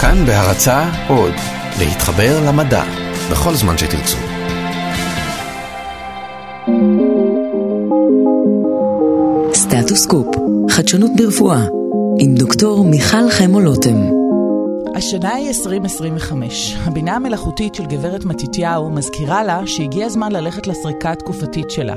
כאן בהרצה עוד, להתחבר למדע, בכל זמן שתרצו. סטטוס קופ, חדשנות ברפואה, עם דוקטור מיכל חמו לוטם. השנה היא 2025. הבינה המלאכותית של גברת מתתיהו מזכירה לה שהגיע הזמן ללכת לסריקה התקופתית שלה.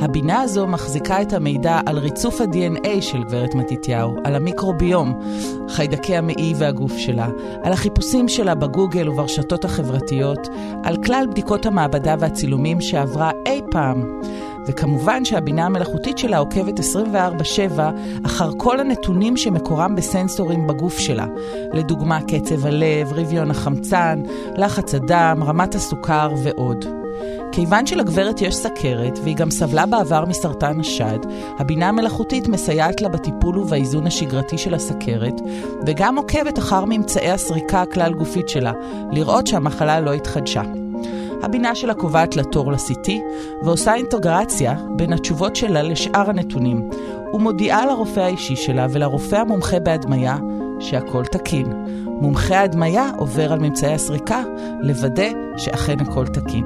הבינה הזו מחזיקה את המידע על ריצוף ה-DNA של גברת מתתיהו, על המיקרוביום, חיידקי המעי והגוף שלה, על החיפושים שלה בגוגל וברשתות החברתיות, על כלל בדיקות המעבדה והצילומים שעברה אי פעם. וכמובן שהבינה המלאכותית שלה עוקבת 24/7 אחר כל הנתונים שמקורם בסנסורים בגוף שלה. לדוגמה, קצב הלב, רביון החמצן, לחץ הדם, רמת הסוכר ועוד. כיוון שלגברת יש סכרת, והיא גם סבלה בעבר מסרטן השד, הבינה המלאכותית מסייעת לה בטיפול ובאיזון השגרתי של הסכרת, וגם עוקבת אחר ממצאי הסריקה הכלל גופית שלה, לראות שהמחלה לא התחדשה. הבינה שלה קובעת לה תור ל-CT, ועושה אינטגרציה בין התשובות שלה לשאר הנתונים, ומודיעה לרופא האישי שלה ולרופא המומחה בהדמיה שהכל תקין. מומחה ההדמיה עובר על ממצאי הסריקה לוודא שאכן הכל תקין.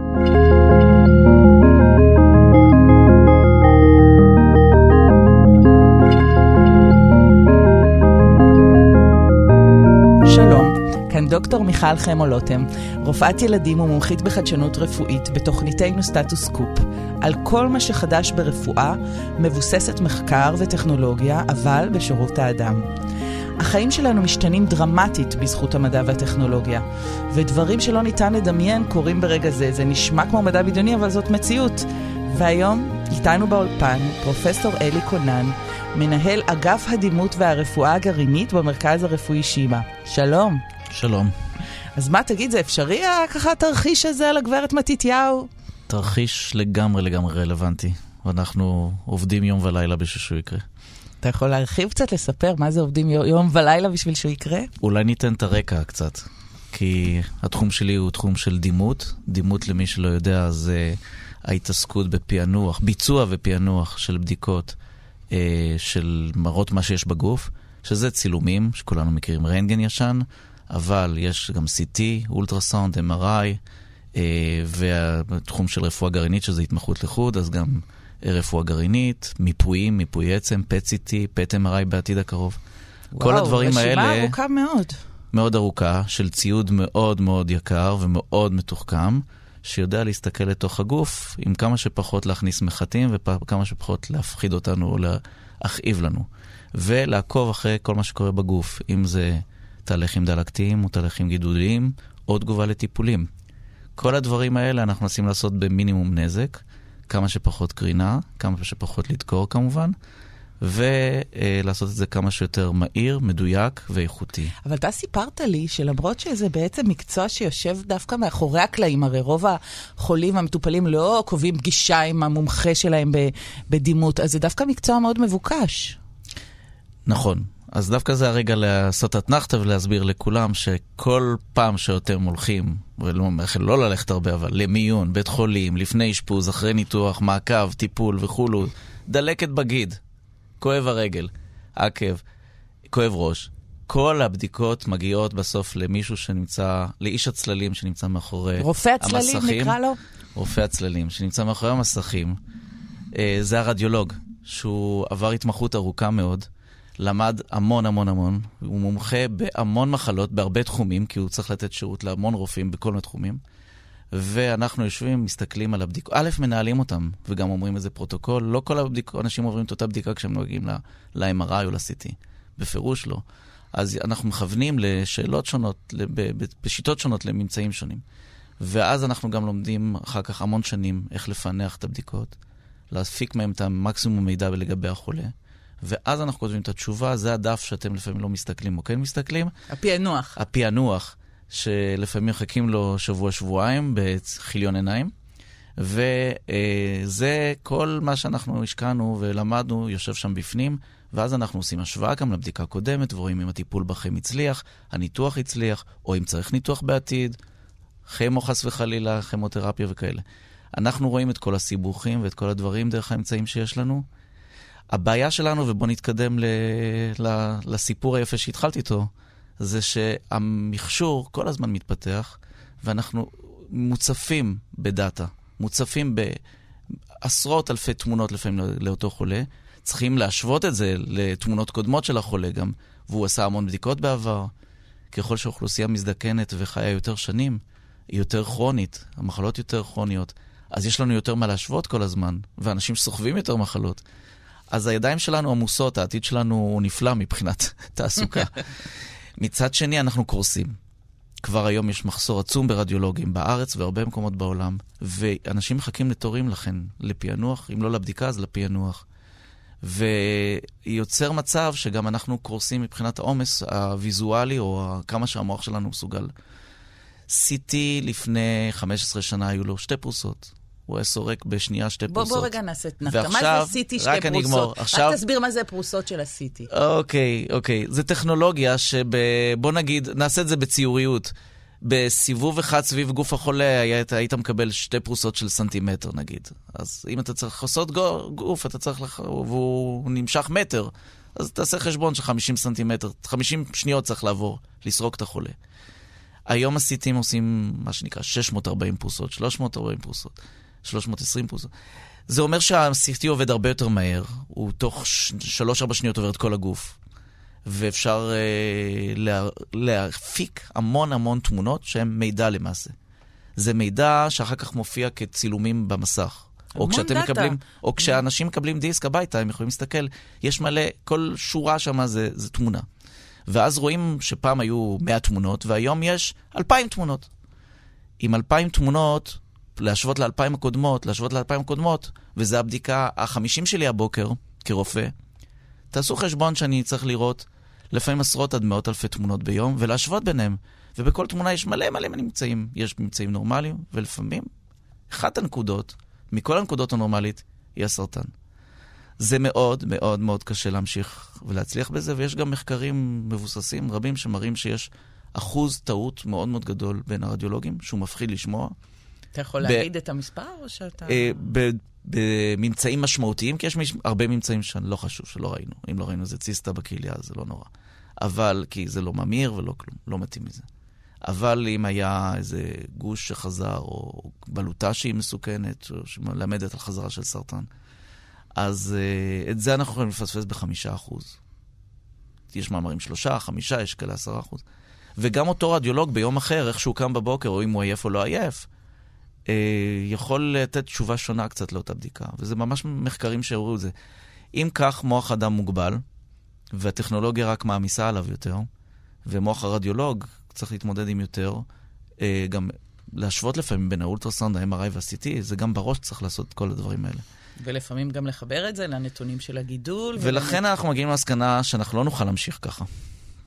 דוקטור מיכל חמו לוטם, רופאת ילדים ומומחית בחדשנות רפואית בתוכניתנו סטטוס קופ, על כל מה שחדש ברפואה, מבוססת מחקר וטכנולוגיה, אבל בשירות האדם. החיים שלנו משתנים דרמטית בזכות המדע והטכנולוגיה, ודברים שלא ניתן לדמיין קורים ברגע זה. זה נשמע כמו מדע בדיוני, אבל זאת מציאות. והיום איתנו באולפן פרופסור אלי קונן, מנהל אגף הדימות והרפואה הגרעינית במרכז הרפואי שיבא. שלום. שלום. אז מה, תגיד, זה אפשרי ככה התרחיש הזה על הגברת מתתיהו? תרחיש לגמרי לגמרי רלוונטי, ואנחנו עובדים יום ולילה בשביל שהוא יקרה. אתה יכול להרחיב קצת, לספר מה זה עובדים יום ולילה בשביל שהוא יקרה? אולי ניתן את הרקע קצת, כי התחום שלי הוא תחום של דימות. דימות, למי שלא יודע, זה ההתעסקות בפענוח, ביצוע ופענוח של בדיקות אה, של מראות מה שיש בגוף, שזה צילומים, שכולנו מכירים רנטגן ישן, אבל יש גם CT, אולטרסאונד, MRI, אה, והתחום של רפואה גרעינית, שזה התמחות לחוד, אז גם רפואה גרעינית, מיפויים, מיפוי עצם, PET-CT, PET-MRI בעתיד הקרוב. וואו, כל הדברים האלה... רשימה ארוכה מאוד. מאוד ארוכה, של ציוד מאוד מאוד יקר ומאוד מתוחכם, שיודע להסתכל לתוך הגוף עם כמה שפחות להכניס מחטים וכמה שפחות להפחיד אותנו או להכאיב לנו. ולעקוב אחרי כל מה שקורה בגוף, אם זה תהליכים דלקתיים או תהליכים גידוליים או תגובה לטיפולים. כל הדברים האלה אנחנו מנסים לעשות במינימום נזק, כמה שפחות קרינה, כמה שפחות לדקור כמובן, ולעשות את זה כמה שיותר מהיר, מדויק ואיכותי. אבל אתה סיפרת לי שלמרות שזה בעצם מקצוע שיושב דווקא מאחורי הקלעים, הרי רוב החולים המטופלים לא קובעים פגישה עם המומחה שלהם בדימות, אז זה דווקא מקצוע מאוד מבוקש. נכון. אז דווקא זה הרגע לעשות אתנחתא ולהסביר לכולם שכל פעם שאתם הולכים, ולא לא ללכת הרבה, אבל למיון, בית חולים, לפני אשפוז, אחרי ניתוח, מעקב, טיפול וכולו, דלקת בגיד, כואב הרגל, עקב, כואב ראש. כל הבדיקות מגיעות בסוף למישהו שנמצא, לאיש הצללים שנמצא מאחורי המסכים. רופא הצללים נקרא לו? רופא הצללים, שנמצא מאחורי המסכים. זה הרדיולוג, שהוא עבר התמחות ארוכה מאוד. למד המון המון המון, הוא מומחה בהמון מחלות, בהרבה תחומים, כי הוא צריך לתת שירות להמון רופאים בכל מיני תחומים. ואנחנו יושבים, מסתכלים על הבדיקות. א', מנהלים אותם, וגם אומרים איזה פרוטוקול. לא כל הבדיקות, אנשים עוברים את אותה בדיקה כשהם נוהגים ל-MRI או ל-CT. בפירוש לא. אז אנחנו מכוונים לשאלות שונות, בשיטות שונות, לממצאים שונים. ואז אנחנו גם לומדים אחר כך המון שנים איך לפענח את הבדיקות, להפיק מהם את המקסימום מידע לגבי החולה. ואז אנחנו כותבים את התשובה, זה הדף שאתם לפעמים לא מסתכלים או כן מסתכלים. הפענוח. הפענוח, שלפעמים מחכים לו שבוע-שבועיים בחיליון עיניים. וזה כל מה שאנחנו השקענו ולמדנו יושב שם בפנים, ואז אנחנו עושים השוואה גם לבדיקה קודמת, ורואים אם הטיפול בכם הצליח, הניתוח הצליח, או אם צריך ניתוח בעתיד, כימו חס וחלילה, כימותרפיה וכאלה. אנחנו רואים את כל הסיבוכים ואת כל הדברים דרך האמצעים שיש לנו. הבעיה שלנו, ובואו נתקדם ל, ל, לסיפור היפה שהתחלתי איתו, זה שהמכשור כל הזמן מתפתח, ואנחנו מוצפים בדאטה, מוצפים בעשרות אלפי תמונות לפעמים לאותו חולה. צריכים להשוות את זה לתמונות קודמות של החולה גם, והוא עשה המון בדיקות בעבר. ככל שהאוכלוסייה מזדקנת וחיה יותר שנים, היא יותר כרונית, המחלות יותר כרוניות, אז יש לנו יותר מה להשוות כל הזמן, ואנשים סוחבים יותר מחלות. אז הידיים שלנו עמוסות, העתיד שלנו הוא נפלא מבחינת תעסוקה. מצד שני, אנחנו קורסים. כבר היום יש מחסור עצום ברדיולוגים בארץ והרבה מקומות בעולם, ואנשים מחכים לתורים לכן, לפענוח, אם לא לבדיקה אז לפענוח. ויוצר מצב שגם אנחנו קורסים מבחינת העומס הוויזואלי, או כמה שהמוח שלנו מסוגל. CT לפני 15 שנה היו לו שתי פרוסות. הוא היה סורק בשנייה שתי בוא, פרוסות. בוא רגע נעשה תנתקה. מה זה CT שתי פרוסות? אגמור. עכשיו... רק תסביר מה זה פרוסות של ה-CT. אוקיי, אוקיי. זו טכנולוגיה שב... בוא נגיד, נעשה את זה בציוריות. בסיבוב אחד סביב גוף החולה היית, היית מקבל שתי פרוסות של סנטימטר נגיד. אז אם אתה צריך לעשות גוף, אתה צריך, לח... והוא נמשך מטר, אז תעשה חשבון של 50 סנטימטר, 50 שניות צריך לעבור, לסרוק את החולה. היום הסיטים עושים מה שנקרא 640 פרוסות, 340 פרוסות, 320 פרוסות. זה אומר שה-CT עובד הרבה יותר מהר, הוא תוך 3-4 שניות עובר את כל הגוף. ואפשר אה, לה, להפיק המון המון תמונות שהן מידע למעשה. זה מידע שאחר כך מופיע כצילומים במסך. או כשאתם דאטה. מקבלים, או כשאנשים מקבלים דיסק הביתה, הם יכולים להסתכל, יש מלא, כל שורה שם זה, זה תמונה. ואז רואים שפעם היו 100 תמונות, והיום יש 2,000 תמונות. עם 2,000 תמונות, להשוות ל-2,000 הקודמות, להשוות ל-2,000 הקודמות, וזו הבדיקה ה-50 שלי הבוקר, כרופא, תעשו חשבון שאני צריך לראות לפעמים עשרות עד מאות אלפי תמונות ביום, ולהשוות ביניהם. ובכל תמונה יש מלא מלא ממצאים. יש ממצאים נורמליים, ולפעמים אחת הנקודות, מכל הנקודות הנורמלית, היא הסרטן. זה מאוד מאוד מאוד קשה להמשיך ולהצליח בזה, ויש גם מחקרים מבוססים רבים שמראים שיש אחוז טעות מאוד מאוד גדול בין הרדיולוגים, שהוא מפחיד לשמוע. אתה יכול להגיד את המספר, או שאתה... אה, ב- בממצאים משמעותיים, כי יש. הרבה ממצאים שלא חשוב שלא ראינו. אם לא ראינו איזה ציסטה בכליה, זה לא נורא. אבל, כי זה לא ממאיר ולא כלום, לא מתאים מזה. אבל אם היה איזה גוש שחזר, או בלוטה שהיא מסוכנת, או שמלמדת על חזרה של סרטן, אז uh, את זה אנחנו יכולים לפספס בחמישה אחוז. יש מאמרים שלושה, חמישה, יש כאלה עשרה אחוז. וגם אותו רדיולוג ביום אחר, איך שהוא קם בבוקר, או אם הוא עייף או לא עייף, אה, יכול לתת תשובה שונה קצת לאותה בדיקה, וזה ממש מחקרים שהראו את זה. אם כך, מוח אדם מוגבל, והטכנולוגיה רק מעמיסה עליו יותר, ומוח הרדיולוג צריך להתמודד עם יותר, אה, גם להשוות לפעמים בין האולטרסאונד, ה-MRI וה-CT, זה גם בראש צריך לעשות את כל הדברים האלה. ולפעמים גם לחבר את זה לנתונים של הגידול. ולכן ולנת... אנחנו מגיעים למסקנה שאנחנו לא נוכל להמשיך ככה.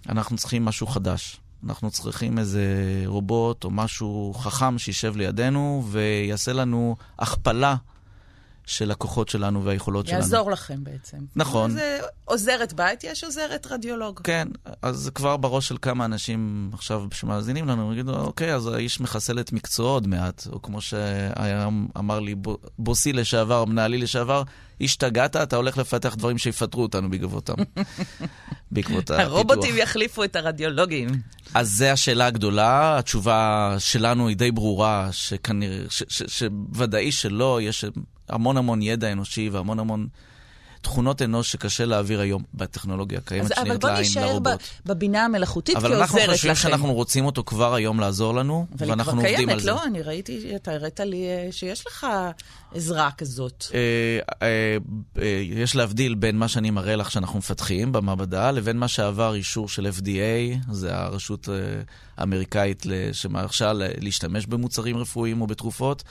אנחנו צריכים משהו חדש. אנחנו צריכים איזה רובוט או משהו חכם שישב לידינו ויעשה לנו הכפלה של הכוחות שלנו והיכולות יעזור שלנו. יעזור לכם בעצם. נכון. זה עוזרת בית, יש עוזרת רדיולוג. כן, אז כבר בראש של כמה אנשים עכשיו שמאזינים לנו, יגידו, אוקיי, אז האיש מחסל את מקצועו עוד מעט, או כמו שאמר לי בוסי לשעבר, מנהלי לשעבר, השתגעת, אתה הולך לפתח דברים שיפטרו אותנו בעקבותם. בעקבות הפיתוח. הרובוטים יחליפו את הרדיולוגים. אז זו השאלה הגדולה, התשובה שלנו היא די ברורה, שכנראה, שוודאי שלא, יש המון המון ידע אנושי והמון המון תכונות אנוש שקשה להעביר היום בטכנולוגיה הקיימת שנראית לעין לרובוט. אבל בוא נשאר בבינה המלאכותית כעוזרת לכם. אבל אנחנו חושבים שאנחנו רוצים אותו כבר היום לעזור לנו, ואנחנו עובדים קיימת, על זה. אבל היא כבר קיימת, לא? אני ראיתי, אתה הראת לי אה, שיש לך עזרה כזאת. אה, אה, יש להבדיל בין מה שאני מראה לך שאנחנו מפתחים במעבדה, לבין מה שעבר אישור של FDA, זה הרשות האמריקאית שמרשה להשתמש במוצרים רפואיים או בתרופות.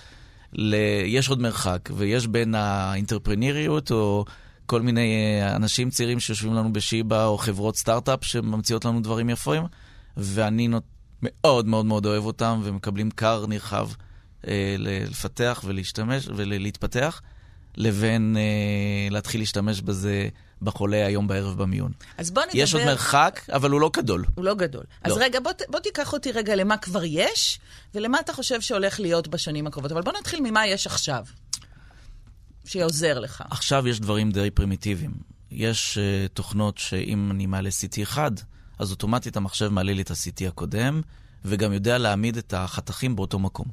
ל... יש עוד מרחק, ויש בין האינטרפרניריות, או כל מיני אה, אנשים צעירים שיושבים לנו בשיבא, או חברות סטארט-אפ שממציאות לנו דברים יפים, ואני נות... מאוד מאוד מאוד אוהב אותם, ומקבלים קר נרחב אה, לפתח ולהשתמש ולהתפתח, לבין אה, להתחיל להשתמש בזה בחולה היום בערב במיון. אז בוא נדבר... יש עוד מרחק, אבל הוא לא גדול. הוא לא גדול. לא. אז רגע, בוא, בוא תיקח אותי רגע למה כבר יש, ולמה אתה חושב שהולך להיות בשנים הקרובות. אבל בוא נתחיל ממה יש עכשיו, שעוזר לך. עכשיו יש דברים די פרימיטיביים. יש uh, תוכנות שאם אני מעלה CT אחד, אז אוטומטית המחשב מעלה לי את ה-CT הקודם, וגם יודע להעמיד את החתכים באותו מקום.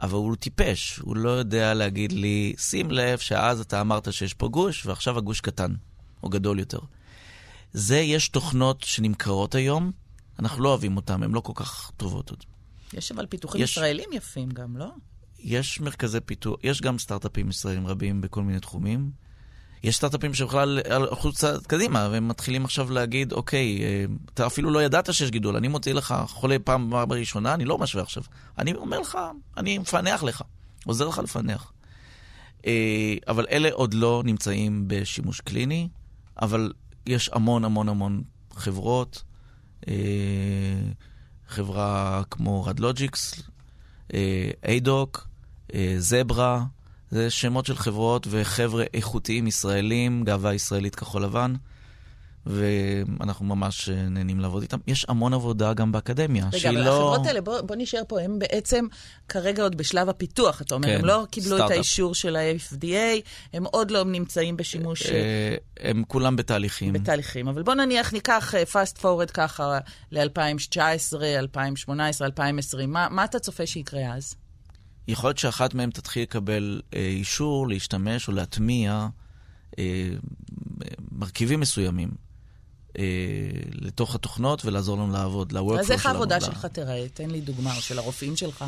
אבל הוא טיפש, הוא לא יודע להגיד לי, שים לב שאז אתה אמרת שיש פה גוש, ועכשיו הגוש קטן, או גדול יותר. זה, יש תוכנות שנמכרות היום, אנחנו לא אוהבים אותן, הן לא כל כך טובות עוד. יש אבל פיתוחים יש- ישראלים יפים גם, לא? יש מרכזי פיתוח, יש גם סטארט-אפים ישראלים רבים בכל מיני תחומים. יש סטארט-אפים שבכלל הלכו צעד קדימה, והם מתחילים עכשיו להגיד, אוקיי, אה, אתה אפילו לא ידעת שיש גידול, אני מוציא לך חולה פעם ראשונה, אני לא משווה עכשיו. אני אומר לך, אני מפענח לך, עוזר לך לפענח. אה, אבל אלה עוד לא נמצאים בשימוש קליני, אבל יש המון המון המון חברות, אה, חברה כמו רדלוג'יקס, איידוק, זברה, זה שמות של חברות וחבר'ה איכותיים ישראלים, גאווה ישראלית כחול לבן, ואנחנו ממש אה, נהנים לעבוד איתם. יש המון עבודה גם באקדמיה, רגע, שהיא אבל לא... החברות האלה, בוא, בוא נשאר פה, הם בעצם כרגע עוד בשלב הפיתוח, אתה אומר, כן, הם לא קיבלו את סטארט-אפ. האישור של ה-FDA, הם עוד לא נמצאים בשימוש אה, אה, הם כולם בתהליכים. בתהליכים. אבל בוא נניח, ניקח אה, fast forward ככה ל-2019, 2018, 2020, מה, מה אתה צופה שיקרה אז? יכול להיות שאחת מהן תתחיל לקבל אה, אישור להשתמש או להטמיע אה, מרכיבים מסוימים אה, לתוך התוכנות ולעזור לנו לעבוד, ל-workflow אז איך שלנו, העבודה שלך תיראה? תן לי דוגמה, או של הרופאים שלך.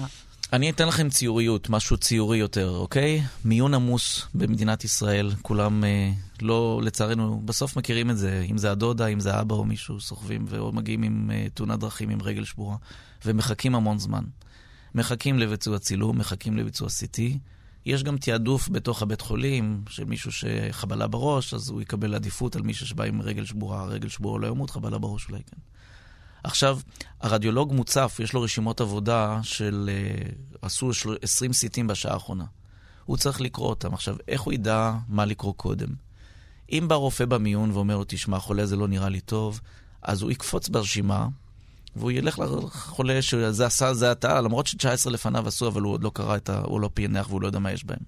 אני אתן לכם ציוריות, משהו ציורי יותר, אוקיי? מיון עמוס במדינת ישראל, כולם אה, לא, לצערנו, בסוף מכירים את זה, אם זה הדודה, אם זה האבא או מישהו, סוחבים ומגיעים עם אה, תאונת דרכים עם רגל שבורה, ומחכים המון זמן. מחכים לביצוע צילום, מחכים לביצוע CT. יש גם תעדוף בתוך הבית חולים של מישהו שחבלה בראש, אז הוא יקבל עדיפות על מישהו שבא עם רגל שבורה, רגל שבורה לא ימות, חבלה בראש אולי כן. עכשיו, הרדיולוג מוצף, יש לו רשימות עבודה של... אה, עשו של- 20 סיטים בשעה האחרונה. הוא צריך לקרוא אותם. עכשיו, איך הוא ידע מה לקרוא קודם? אם בא רופא במיון ואומר לו, תשמע, חולה זה לא נראה לי טוב, אז הוא יקפוץ ברשימה, והוא ילך לחולה שזה עשה, זה אתה, למרות ש-19 לפניו עשו, אבל הוא עוד לא קרא את ה... הוא לא פענח והוא לא יודע מה יש בהם.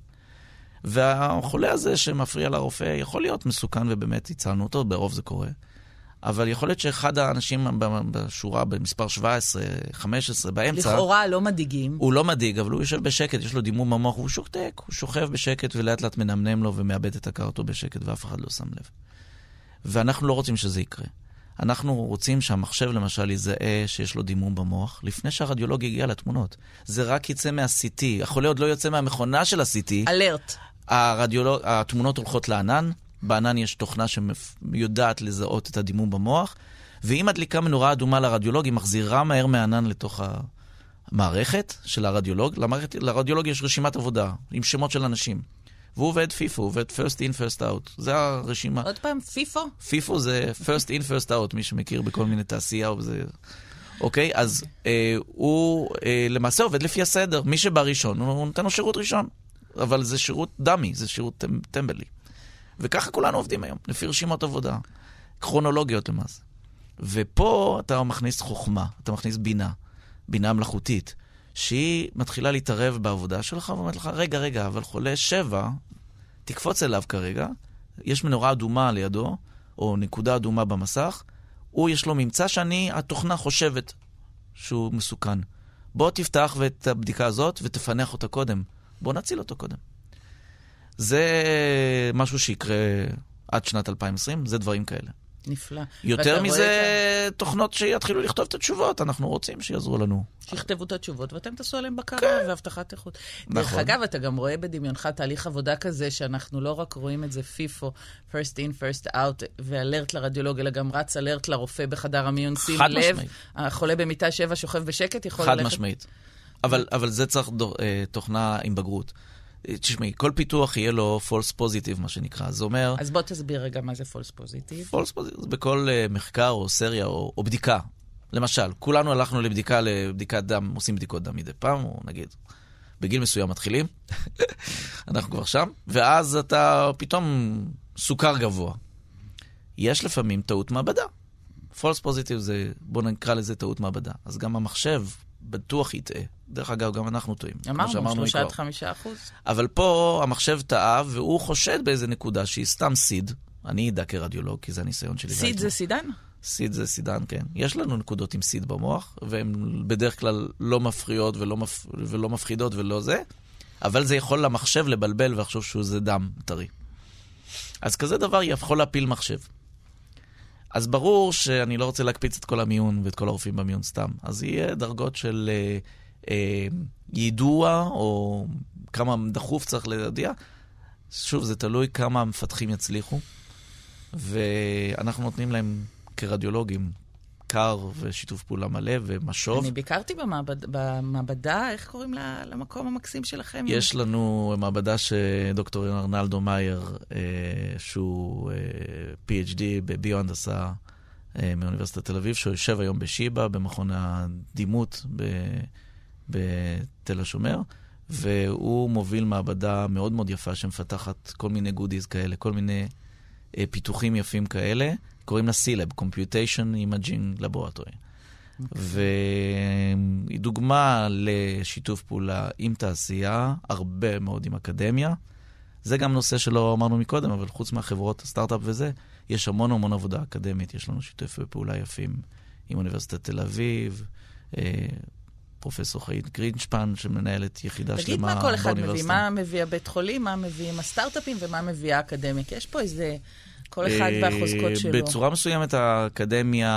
והחולה הזה שמפריע לרופא יכול להיות מסוכן ובאמת הצלנו אותו, ברוב זה קורה. אבל יכול להיות שאחד האנשים בשורה, במספר 17, 15, באמצע, לכאורה לא מדאיגים. הוא לא מדאיג, אבל הוא יושב בשקט, יש לו דימום במוח, והוא שותק, הוא שוכב בשקט ולאט לאט מנמנם לו ומאבד את הכרתו בשקט, ואף אחד לא שם לב. ואנחנו לא רוצים שזה יקרה. אנחנו רוצים שהמחשב למשל יזהה שיש לו דימום במוח, לפני שהרדיולוג יגיע לתמונות. זה רק יצא מה-CT, החולה עוד לא יוצא מהמכונה של ה-CT. אלרט. הרדיולוג, התמונות הולכות לענן, בענן יש תוכנה שיודעת לזהות את הדימום במוח, ואם מדליקה מנורה אדומה לרדיולוג, היא מחזירה מהר מהענן לתוך המערכת של הרדיולוג. למערכת, לרדיולוג יש רשימת עבודה עם שמות של אנשים. והוא עובד פיפו, הוא עובד first in, first out. זה הרשימה. עוד פעם, פיפו? פיפו זה first in, first out, מי שמכיר בכל מיני תעשייה או זה... אוקיי? אז אה, הוא אה, למעשה עובד לפי הסדר. מי שבא ראשון, הוא נותן לו שירות ראשון. אבל זה שירות דמי, זה שירות טמ- טמבלי. וככה כולנו עובדים היום, לפי רשימות עבודה. כרונולוגיות למעשה. ופה אתה מכניס חוכמה, אתה מכניס בינה, בינה מלאכותית, שהיא מתחילה להתערב בעבודה שלך ואומרת לך, רגע, רגע, אבל חולה שבע, תקפוץ אליו כרגע, יש מנורה אדומה לידו, או נקודה אדומה במסך, הוא יש לו ממצא שאני, התוכנה חושבת שהוא מסוכן. בוא תפתח את הבדיקה הזאת ותפענח אותה קודם. בוא נציל אותו קודם. זה משהו שיקרה עד שנת 2020, זה דברים כאלה. נפלא. יותר מזה, רואה תוכנות שיתחילו לכתוב את התשובות, אנחנו רוצים שיעזרו לנו. שיכתבו את התשובות, ואתם תעשו עליהם בקרה והבטחת איכות. דרך נכון. אגב, אתה גם רואה בדמיונך תהליך עבודה כזה, שאנחנו לא רק רואים את זה פיפו, first in, first out, ואלרט לרדיולוג, אלא גם רץ אלרט לרופא בחדר המיון, שים חד לב, משמעית. החולה במיטה שבע שוכב בשקט, יכול חד ללכת... משמעית. אבל, אבל זה צריך דו, אה, תוכנה עם בגרות. תשמעי, כל פיתוח יהיה לו false positive, מה שנקרא. זה אומר, אז בוא תסביר רגע מה זה false positive. false positive זה בכל אה, מחקר או סריה או, או בדיקה. למשל, כולנו הלכנו לבדיקה, לבדיקת דם, עושים בדיקות דם מדי פעם, או נגיד, בגיל מסוים מתחילים, אנחנו כבר שם, ואז אתה פתאום סוכר גבוה. יש לפעמים טעות מעבדה. false positive זה, בואו נקרא לזה טעות מעבדה. אז גם המחשב בטוח יטעה. דרך אגב, גם אנחנו טועים. אמרנו, שלושה. עד חמישה אחוז. אבל פה המחשב טעה, והוא חושד באיזה נקודה שהיא סתם סיד. אני אדע כרדיולוג, כי זה הניסיון שלי. סיד זה. סידן? סיד זה סידן, כן. יש לנו נקודות עם סיד במוח, והן בדרך כלל לא מפריעות ולא, מפ... ולא מפחידות ולא זה, אבל זה יכול למחשב לבלבל ולחשוב שזה דם טרי. אז כזה דבר יכול להפיל מחשב. אז ברור שאני לא רוצה להקפיץ את כל המיון ואת כל הרופאים במיון סתם. אז יהיה דרגות של אה, אה, יידוע, או כמה דחוף צריך להודיע. שוב, זה תלוי כמה המפתחים יצליחו, ואנחנו נותנים להם כרדיולוגים קר ושיתוף פעולה מלא ומשוב. אני ביקרתי במעבד, במעבדה, איך קוראים למקום המקסים שלכם? יש לנו מעבדה שדוקטור ארנלדו מאייר, אה, שהוא אה, PhD בביו-הנדסה אה, מאוניברסיטת תל אביב, שהוא יושב היום בשיבא, במכון הדימות בתל השומר, והוא מוביל מעבדה מאוד מאוד יפה שמפתחת כל מיני גודיז כאלה, כל מיני פיתוחים יפים כאלה. קוראים לה C-Lab, Computation Imaging Laboratory. Okay. אוקיי. והיא דוגמה לשיתוף פעולה עם תעשייה, הרבה מאוד עם אקדמיה. זה גם נושא שלא אמרנו מקודם, אבל חוץ מהחברות הסטארט-אפ וזה, יש המון המון עבודה אקדמית. יש לנו שיתופי פעולה יפים עם אוניברסיטת תל אביב, אה, פרופסור חיית גרינשפן, שמנהלת יחידה שלמה באוניברסיטה. תגיד מה כל אחד מביא, מה מביא הבית חולים, מה מביאים הסטארט-אפים ומה מביא האקדמיה. כי יש פה איזה... כל אחד והחוזקות אה, שלו. בצורה מסוימת האקדמיה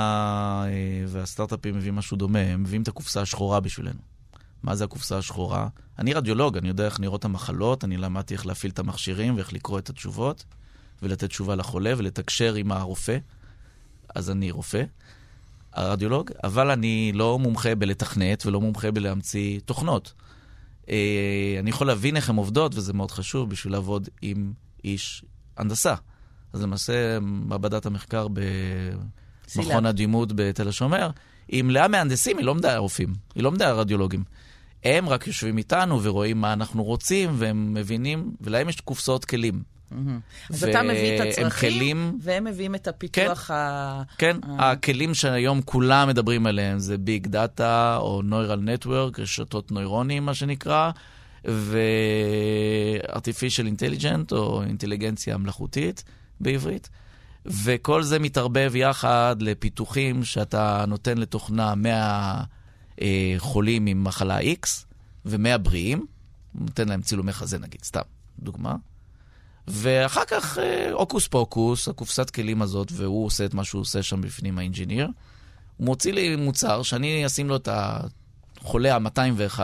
אה, והסטארט-אפים מביאים משהו דומה, הם מביאים את הקופסה השחורה בשבילנו. מה זה הקופסה השחורה? אני רדיולוג, אני יודע איך נראות המחלות, אני למדתי איך להפעיל את המכשירים ואיך לקרוא את התשובות, ולתת תשובה לחולה ולתקשר עם הרופא. אז אני רופא, הרדיולוג, אבל אני לא מומחה בלתכנת ולא מומחה בלהמציא תוכנות. אה, אני יכול להבין איך הן עובדות, וזה מאוד חשוב בשביל לעבוד עם איש הנדסה. אז למעשה מעבדת המחקר במכון הדימות בתל השומר, היא מלאה מהנדסים, היא לא מלאה רופאים, היא לא מלאה רדיולוגים. הם רק יושבים איתנו ורואים מה אנחנו רוצים, והם מבינים, ולהם יש קופסאות כלים. אז אתה מביא את הצרכים, והם מביאים את הפיתוח כן, ה... כן, הכלים שהיום כולם מדברים עליהם זה ביג דאטה או נוירל נטוורק, רשתות נוירונים, מה שנקרא, ו-artificial intelligent או אינטליגנציה מלאכותית. בעברית, וכל זה מתערבב יחד לפיתוחים שאתה נותן לתוכנה 100 אה, חולים עם מחלה X ו-100 בריאים, נותן להם צילומי חזה נגיד, סתם, דוגמה. ואחר כך אה, הוקוס פוקוס, הקופסת כלים הזאת, והוא עושה את מה שהוא עושה שם בפנים, האינג'יניר. הוא מוציא לי מוצר שאני אשים לו את החולה ה-201,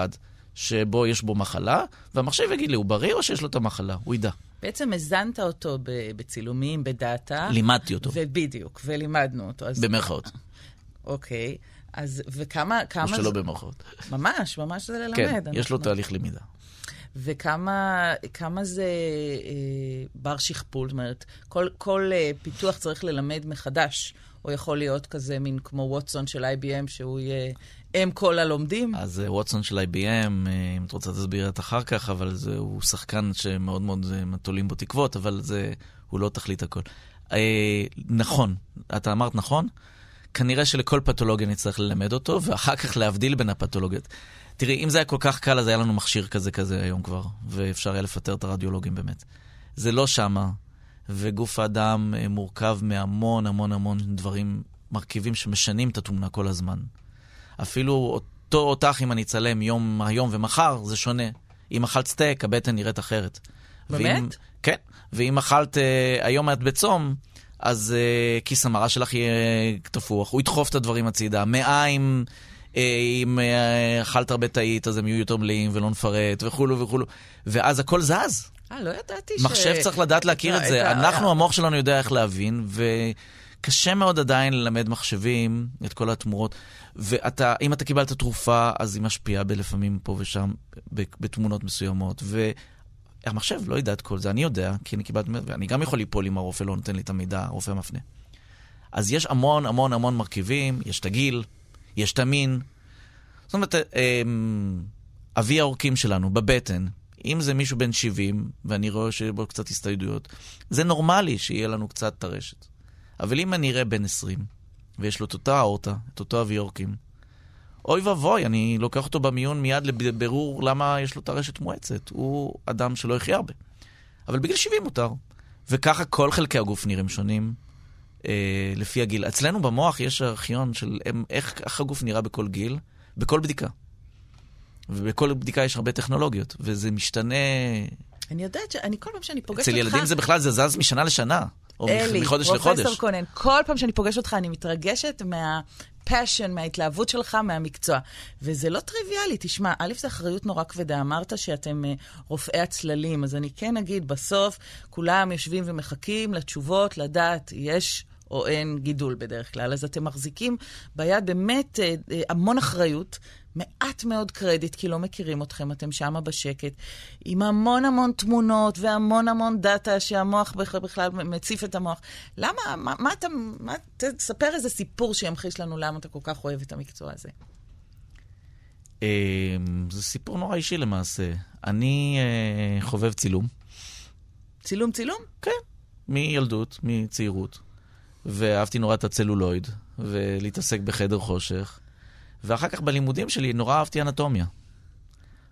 שבו יש בו מחלה, והמחשב יגיד לי, הוא בריא או שיש לו את המחלה? הוא ידע. בעצם הזנת אותו בצילומים, בדאטה. לימדתי אותו. ובדיוק, ולימדנו אותו. אז... במרכאות. אוקיי, אז וכמה... כמה או שלא זה... במרכאות. ממש, ממש זה ללמד. כן, אנחנו... יש לו תהליך למידה. וכמה זה אה, בר שכפול? זאת אומרת, כל, כל אה, פיתוח צריך ללמד מחדש, או יכול להיות כזה מין כמו ווטסון של IBM, שהוא יהיה הם כל הלומדים? אז אה, ווטסון של IBM, אה, אם את רוצה תסביר את אחר כך, אבל זה, הוא שחקן שמאוד מאוד אה, תולים בו תקוות, אבל זה, הוא לא תכלית הכל. אה, נכון, אתה אמרת נכון, כנראה שלכל פתולוגיה נצטרך ללמד אותו, ואחר כך להבדיל בין הפתולוגיות. תראי, אם זה היה כל כך קל, אז היה לנו מכשיר כזה כזה היום כבר, ואפשר היה לפטר את הרדיולוגים באמת. זה לא שמה, וגוף האדם מורכב מהמון המון המון דברים, מרכיבים שמשנים את התמונה כל הזמן. אפילו אותו אותך, אם אני אצלם יום היום ומחר, זה שונה. אם אכלת סטייק, הבטן נראית אחרת. באמת? ואם, כן. ואם אכלת, uh, היום את בצום, אז uh, כיס המרה שלך יהיה תפוח, הוא ידחוף את הדברים הצידה. מעיים, uh, אם uh, אכלת הרבה תאית, אז הם יהיו יותר מלאים ולא נפרט, וכולו וכולו. ואז הכל זז. אה, לא ידעתי ש... מחשב צריך לדעת להכיר את זה. אנחנו, המוח שלנו יודע איך להבין, ו... קשה מאוד עדיין ללמד מחשבים את כל התמורות. ואתה, אם אתה קיבלת תרופה, אז היא משפיעה בלפעמים פה ושם, בתמונות מסוימות. והמחשב לא ידע את כל זה, אני יודע, כי אני קיבלתי, ואני גם יכול ליפול אם הרופא לא נותן לי את המידע, הרופא מפנה. אז יש המון המון המון מרכיבים, יש את הגיל, יש את המין. זאת אומרת, אמ, אבי העורקים שלנו בבטן, אם זה מישהו בן 70, ואני רואה שיש בו קצת הסתיידויות, זה נורמלי שיהיה לנו קצת טרשת. אבל אם אני אראה בן 20, ויש לו את אותה האורטה, את אותו אבי יורקים, אוי ואבוי, אני לוקח אותו במיון מיד לבירור למה יש לו את הרשת מואצת. הוא אדם שלא יחיה הרבה. אבל בגיל 70 מותר. וככה כל חלקי הגוף נראים שונים. אה, לפי הגיל. אצלנו במוח יש ארכיון של הם, איך, איך הגוף נראה בכל גיל, בכל בדיקה. ובכל בדיקה יש הרבה טכנולוגיות, וזה משתנה... אני יודעת שאני כל פעם שאני פוגשת אצל אותך... ילדים זה בכלל, זה זז משנה לשנה, או אלי, מחודש פרופסור לחודש. קונן, כל פעם שאני פוגשת אותך אני מתרגשת מהפאשן, מההתלהבות שלך, מהמקצוע. וזה לא טריוויאלי, תשמע, א', זו אחריות נורא כבדה. אמרת שאתם uh, רופאי הצללים, אז אני כן אגיד, בסוף כולם יושבים ומחכים לתשובות, לדעת, יש... או אין גידול בדרך כלל. אז אתם מחזיקים ביד באמת אה, אה, המון אחריות, מעט מאוד קרדיט, כי לא מכירים אתכם, אתם שמה בשקט, עם המון המון תמונות והמון המון דאטה שהמוח בכלל, בכלל מציף את המוח. למה, מה, מה אתה, מה, תספר איזה סיפור שימחיש לנו למה אתה כל כך אוהב את המקצוע הזה. אה, זה סיפור נורא אישי למעשה. אני אה, חובב צילום. צילום צילום? כן, מילדות, מצעירות. ואהבתי נורא את הצלולויד, ולהתעסק בחדר חושך. ואחר כך בלימודים שלי נורא אהבתי אנטומיה.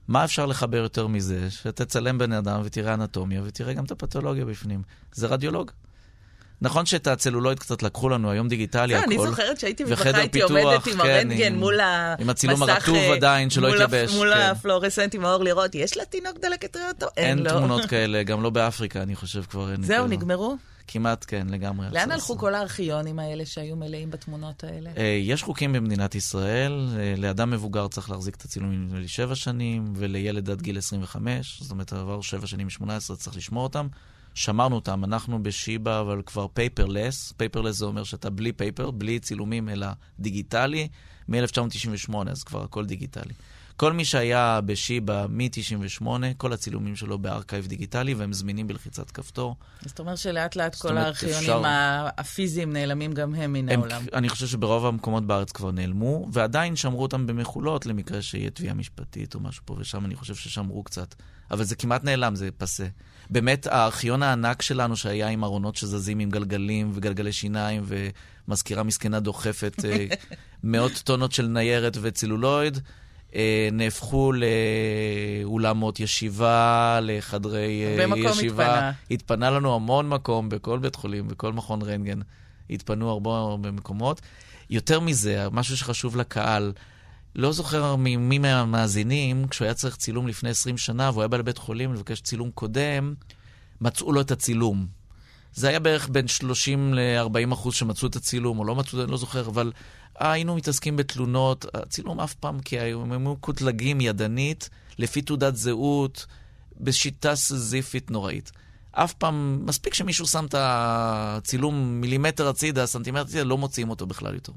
מה אפשר לחבר יותר מזה? שתצלם בן אדם ותראה אנטומיה ותראה גם את הפתולוגיה בפנים. זה רדיולוג. נכון שאת הצלולויד קצת לקחו לנו, היום דיגיטלי הכל. אני זוכרת שהייתי בבכה, הייתי עומדת עם כן, הרנטגן מול המסך. עם הצילום הרטוב אה, עדיין, שלא התייבש, מול כן. הפלורסנט עם האור לראות, יש לתינוק דלקת ריאות או אין אין לו? תמונות כאלה, גם לא באפריקה, אני חושב כבר אין. זהו. נגמרו? כמעט כן, לגמרי. לאן הלכו כל הארכיונים האלה שהיו מלאים בתמונות האלה? אה, יש חוקים במדינת ישראל, אה, לאדם מבוגר צריך להחזיק את הצילומים נדמה לי שבע שנים, ולילד עד גיל 25, זאת אומרת, עבר שבע שנים מ-18, צריך לשמור אותם. שמרנו אותם, אנחנו בשיבא, אבל כבר paperless. paperless זה אומר שאתה בלי paper, בלי צילומים, אלא דיגיטלי, מ-1998, אז כבר הכל דיגיטלי. כל מי שהיה בשיבא מ-98, כל הצילומים שלו בארכייב דיגיטלי, והם זמינים בלחיצת כפתור. אז אתה אומר שלאט לאט זאת כל אומרת, הארכיונים אפשר- הפיזיים נעלמים גם הם מן הם, העולם. אני חושב שברוב המקומות בארץ כבר נעלמו, ועדיין שמרו אותם במכולות למקרה שיהיה תביעה משפטית או משהו פה ושם, אני חושב ששמרו קצת. אבל זה כמעט נעלם, זה פסה. באמת, הארכיון הענק שלנו שהיה עם ארונות שזזים עם גלגלים וגלגלי שיניים, ומזכירה מסכנה דוחפת אה, מאות טונות של ניירת וצילולויד, נהפכו לאולמות ישיבה, לחדרי אה, ישיבה. התפנה. התפנה לנו המון מקום בכל בית חולים, בכל מכון רנטגן. התפנו הרבה הרבה מקומות. יותר מזה, משהו שחשוב לקהל, לא זוכר מי מהמאזינים, כשהוא היה צריך צילום לפני 20 שנה, והוא היה בא לבית חולים לבקש צילום קודם, מצאו לו את הצילום. זה היה בערך בין 30 ל-40 אחוז שמצאו את הצילום, או לא מצאו, אני לא זוכר, אבל אה, היינו מתעסקים בתלונות. הצילום אף פעם, כי הם היו קוטלגים ידנית, לפי תעודת זהות, בשיטה סזיפית נוראית. אף פעם, מספיק שמישהו שם את הצילום מילימטר הצידה, סנטימטר הצידה, לא מוציאים אותו בכלל איתו.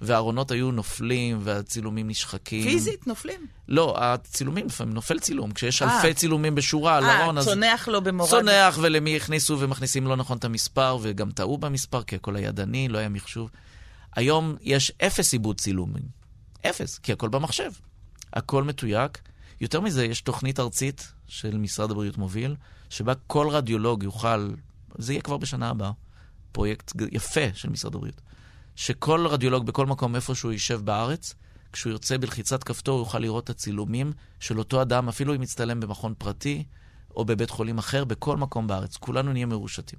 והארונות היו נופלים, והצילומים נשחקים. פיזית נופלים. לא, הצילומים, לפעמים נופל צילום. כשיש אה. אלפי צילומים בשורה על אה, ארון, אז... צונח לו במורד. צונח, ולמי הכניסו ומכניסים לא נכון את המספר, וגם טעו במספר, כי הכל היה ידני, לא היה מחשוב. היום יש אפס עיבוד צילומים. אפס, כי הכל במחשב. הכל מתויק. יותר מזה, יש תוכנית ארצית של משרד הבריאות מוביל, שבה כל רדיולוג יוכל, זה יהיה כבר בשנה הבאה, פרויקט יפה של משרד הבריאות, שכל רדיולוג בכל מקום איפה שהוא יישב בארץ, כשהוא ירצה בלחיצת כפתור, הוא יוכל לראות את הצילומים של אותו אדם, אפילו אם יצטלם במכון פרטי או בבית חולים אחר, בכל מקום בארץ. כולנו נהיה מרושתים.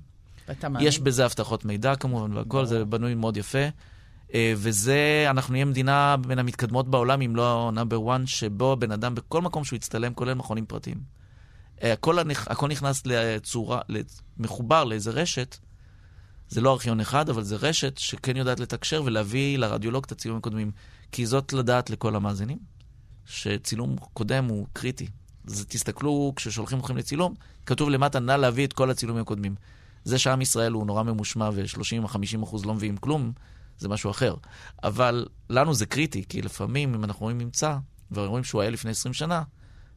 יש בזה אבטחות מידע כמובן, והכל, זה בנוי מאוד יפה. אה, וזה, אנחנו נהיה מדינה בין המתקדמות בעולם, אם לא נאמבר 1, שבו הבן אדם, בכל מקום שהוא יצטלם, כולל מכונים פרטיים. אה, הכל, הכל נכנס לצורה, לצ- מחובר לאיזה רשת, זה לא ארכיון אחד, אבל זה רשת שכן יודעת לתקשר ולהביא לרדיולוג את הצילומים הקודמים. כי זאת לדעת לכל המאזינים, שצילום קודם הוא קריטי. אז תסתכלו, כששולחים אתכם לצילום, כתוב למטה, נא להביא את כל הצילומים הקודמים. זה שעם ישראל הוא נורא ממושמע ו-30-50 אחוז לא מביאים כלום, זה משהו אחר. אבל לנו זה קריטי, כי לפעמים, אם אנחנו רואים ממצא, ורואים שהוא היה לפני 20 שנה,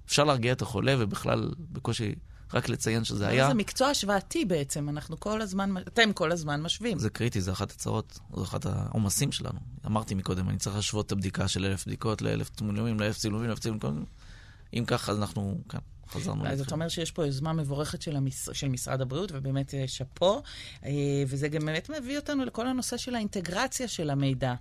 אפשר להרגיע את החולה, ובכלל, בקושי, רק לציין שזה היה. זה מקצוע השוואתי בעצם, אנחנו כל הזמן, אתם כל הזמן משווים. זה קריטי, זה אחת הצרות, זה אחת העומסים שלנו. אמרתי מקודם, אני צריך להשוות את הבדיקה של אלף בדיקות לאלף צילומים, לאלף צילומים, לאלף צילומים. אם ככה, אז אנחנו, כן, חזרנו אז אתה אומר שיש פה יוזמה מבורכת של, המש... של משרד הבריאות, ובאמת אה, שאפו, אה, וזה גם באמת מביא אותנו לכל הנושא של האינטגרציה של המידע.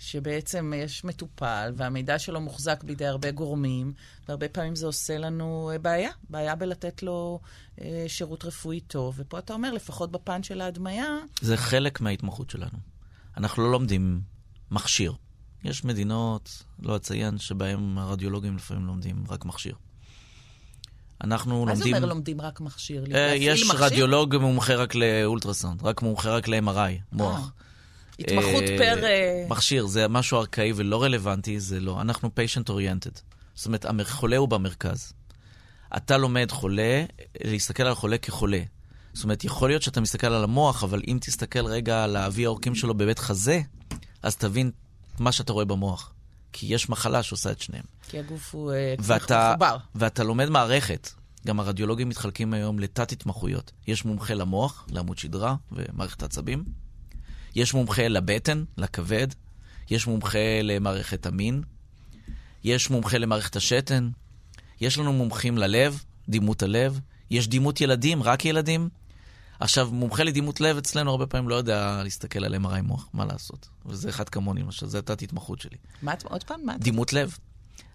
שבעצם יש מטופל, והמידע שלו מוחזק בידי הרבה גורמים, והרבה פעמים זה עושה לנו אה, בעיה, בעיה בלתת לו אה, שירות רפואי טוב. ופה אתה אומר, לפחות בפן של ההדמיה... זה חלק מההתמחות שלנו. אנחנו לא לומדים מכשיר. יש מדינות, לא אציין, שבהן הרדיולוגים לפעמים לומדים רק מכשיר. אנחנו מה לומדים... מה זה אומר לומדים רק מכשיר? אה, יש מכשיר? רדיולוג מומחה רק לאולטרסאונד, רק מומחה רק ל-MRI, מוח. התמחות אה, פר... אה, מכשיר, זה משהו ארכאי ולא רלוונטי, זה לא. אנחנו patient oriented. זאת אומרת, החולה הוא במרכז. אתה לומד חולה, להסתכל על החולה כחולה. זאת אומרת, יכול להיות שאתה מסתכל על המוח, אבל אם תסתכל רגע על האבי העורקים שלו בבית חזה, אז תבין מה שאתה רואה במוח. כי יש מחלה שעושה את שניהם. כי הגוף הוא אה, ואתה, מחובר. ואתה לומד מערכת. גם הרדיולוגים מתחלקים היום לתת-התמחויות. יש מומחה למוח, לעמוד שדרה ומערכת העצבים. יש מומחה לבטן, לכבד. יש מומחה למערכת המין. יש מומחה למערכת השתן. יש לנו מומחים ללב, דימות הלב. יש דימות ילדים, רק ילדים. עכשיו, מומחה לדימות לב אצלנו הרבה פעמים לא יודע להסתכל על MRI מוח, מה לעשות? וזה אחד כמוני, למשל, זו התת-התמחות שלי. מה עוד פעם? מה? דימות לב.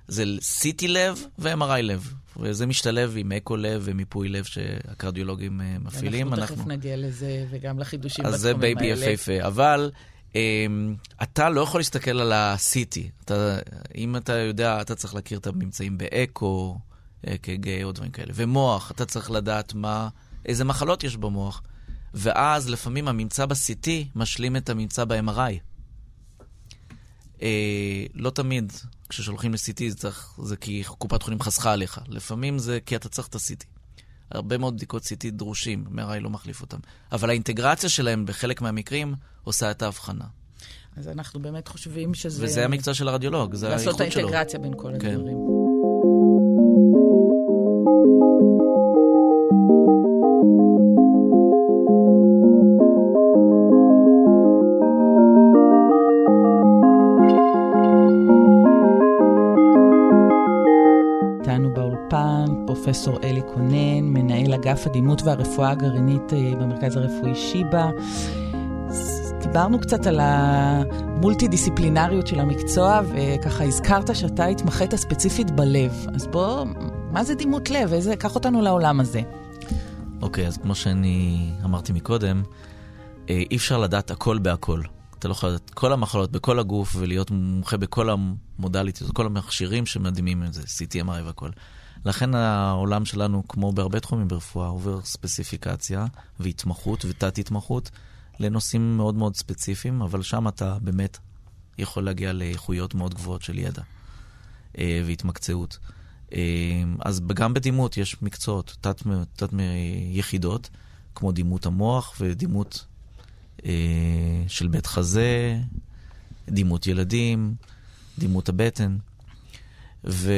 זה CT לב ו-MRI לב. וזה משתלב עם אקו לב ומיפוי לב שהקרדיולוגים אה, מפעילים. אנחנו תכף נגיע לזה, וגם לחידושים אז זה בתחומים baby האלה. יפהפה. אבל אמ, אתה לא יכול להסתכל על ה-CT. אתה, אם אתה יודע, אתה צריך להכיר את הממצאים באקו, אק"ג או דברים כאלה. ומוח, אתה צריך לדעת מה, איזה מחלות יש במוח. ואז לפעמים הממצא ב-CT משלים את הממצא ב-MRI. אה, לא תמיד כששולחים ל-CT זה, צריך, זה כי קופת חולים חסכה עליך. לפעמים זה כי אתה צריך את ה-CT. הרבה מאוד בדיקות CT דרושים, MRI לא מחליף אותם. אבל האינטגרציה שלהם בחלק מהמקרים עושה את ההבחנה. אז אנחנו באמת חושבים שזה... וזה המקצוע של הרדיולוג, זה לעשות את האיכות שלו. האינטגרציה בין כל כן. הדברים. פרופסור אלי קונן, מנהל אגף הדימות והרפואה הגרעינית אה, במרכז הרפואי שיבא. דיברנו קצת על המולטי-דיסציפלינריות של המקצוע, וככה הזכרת שאתה התמחית ספציפית בלב. אז בוא, מה זה דימות לב? איזה, קח אותנו לעולם הזה. אוקיי, אז כמו שאני אמרתי מקודם, אה, אי אפשר לדעת הכל בהכל. אתה לא יכול לדעת כל המחלות בכל הגוף ולהיות מומחה בכל המודליטיות, כל המכשירים שמדהימים את זה, CT, MRI והכל. לכן העולם שלנו, כמו בהרבה תחומים ברפואה, עובר ספציפיקציה והתמחות ותת-התמחות לנושאים מאוד מאוד ספציפיים, אבל שם אתה באמת יכול להגיע לאיכויות מאוד גבוהות של ידע אה, והתמקצעות. אה, אז גם בדימות יש מקצועות, תת, תת יחידות, כמו דימות המוח ודימות אה, של בית חזה, דימות ילדים, דימות הבטן, ו...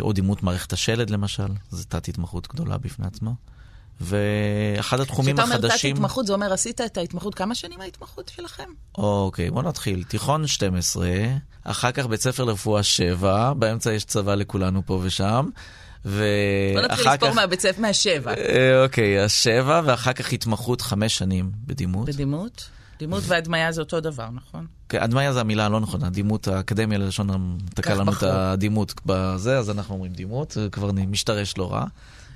או דימות מערכת השלד למשל, זו תת-התמחות גדולה בפני עצמה. ואחד התחומים כשאתה אומר החדשים... תת-התמחות, זה אומר עשית את ההתמחות, כמה שנים ההתמחות שלכם? אוקיי, בוא נתחיל. תיכון 12, אחר כך בית ספר לרפואה 7, באמצע יש צבא לכולנו פה ושם. ואחר בוא נתחיל כך... לספור מהבית ספר, מהשבע. אה, אוקיי, השבע, ואחר כך התמחות חמש שנים בדימות. בדימות? דימות והדמיה זה אותו דבר, נכון? כן, הדמיה זה המילה הלא נכונה, דימות, האקדמיה ללשון תקע לנו את בחרו. הדימות בזה, אז אנחנו אומרים דימות, זה כבר משתרש לא רע.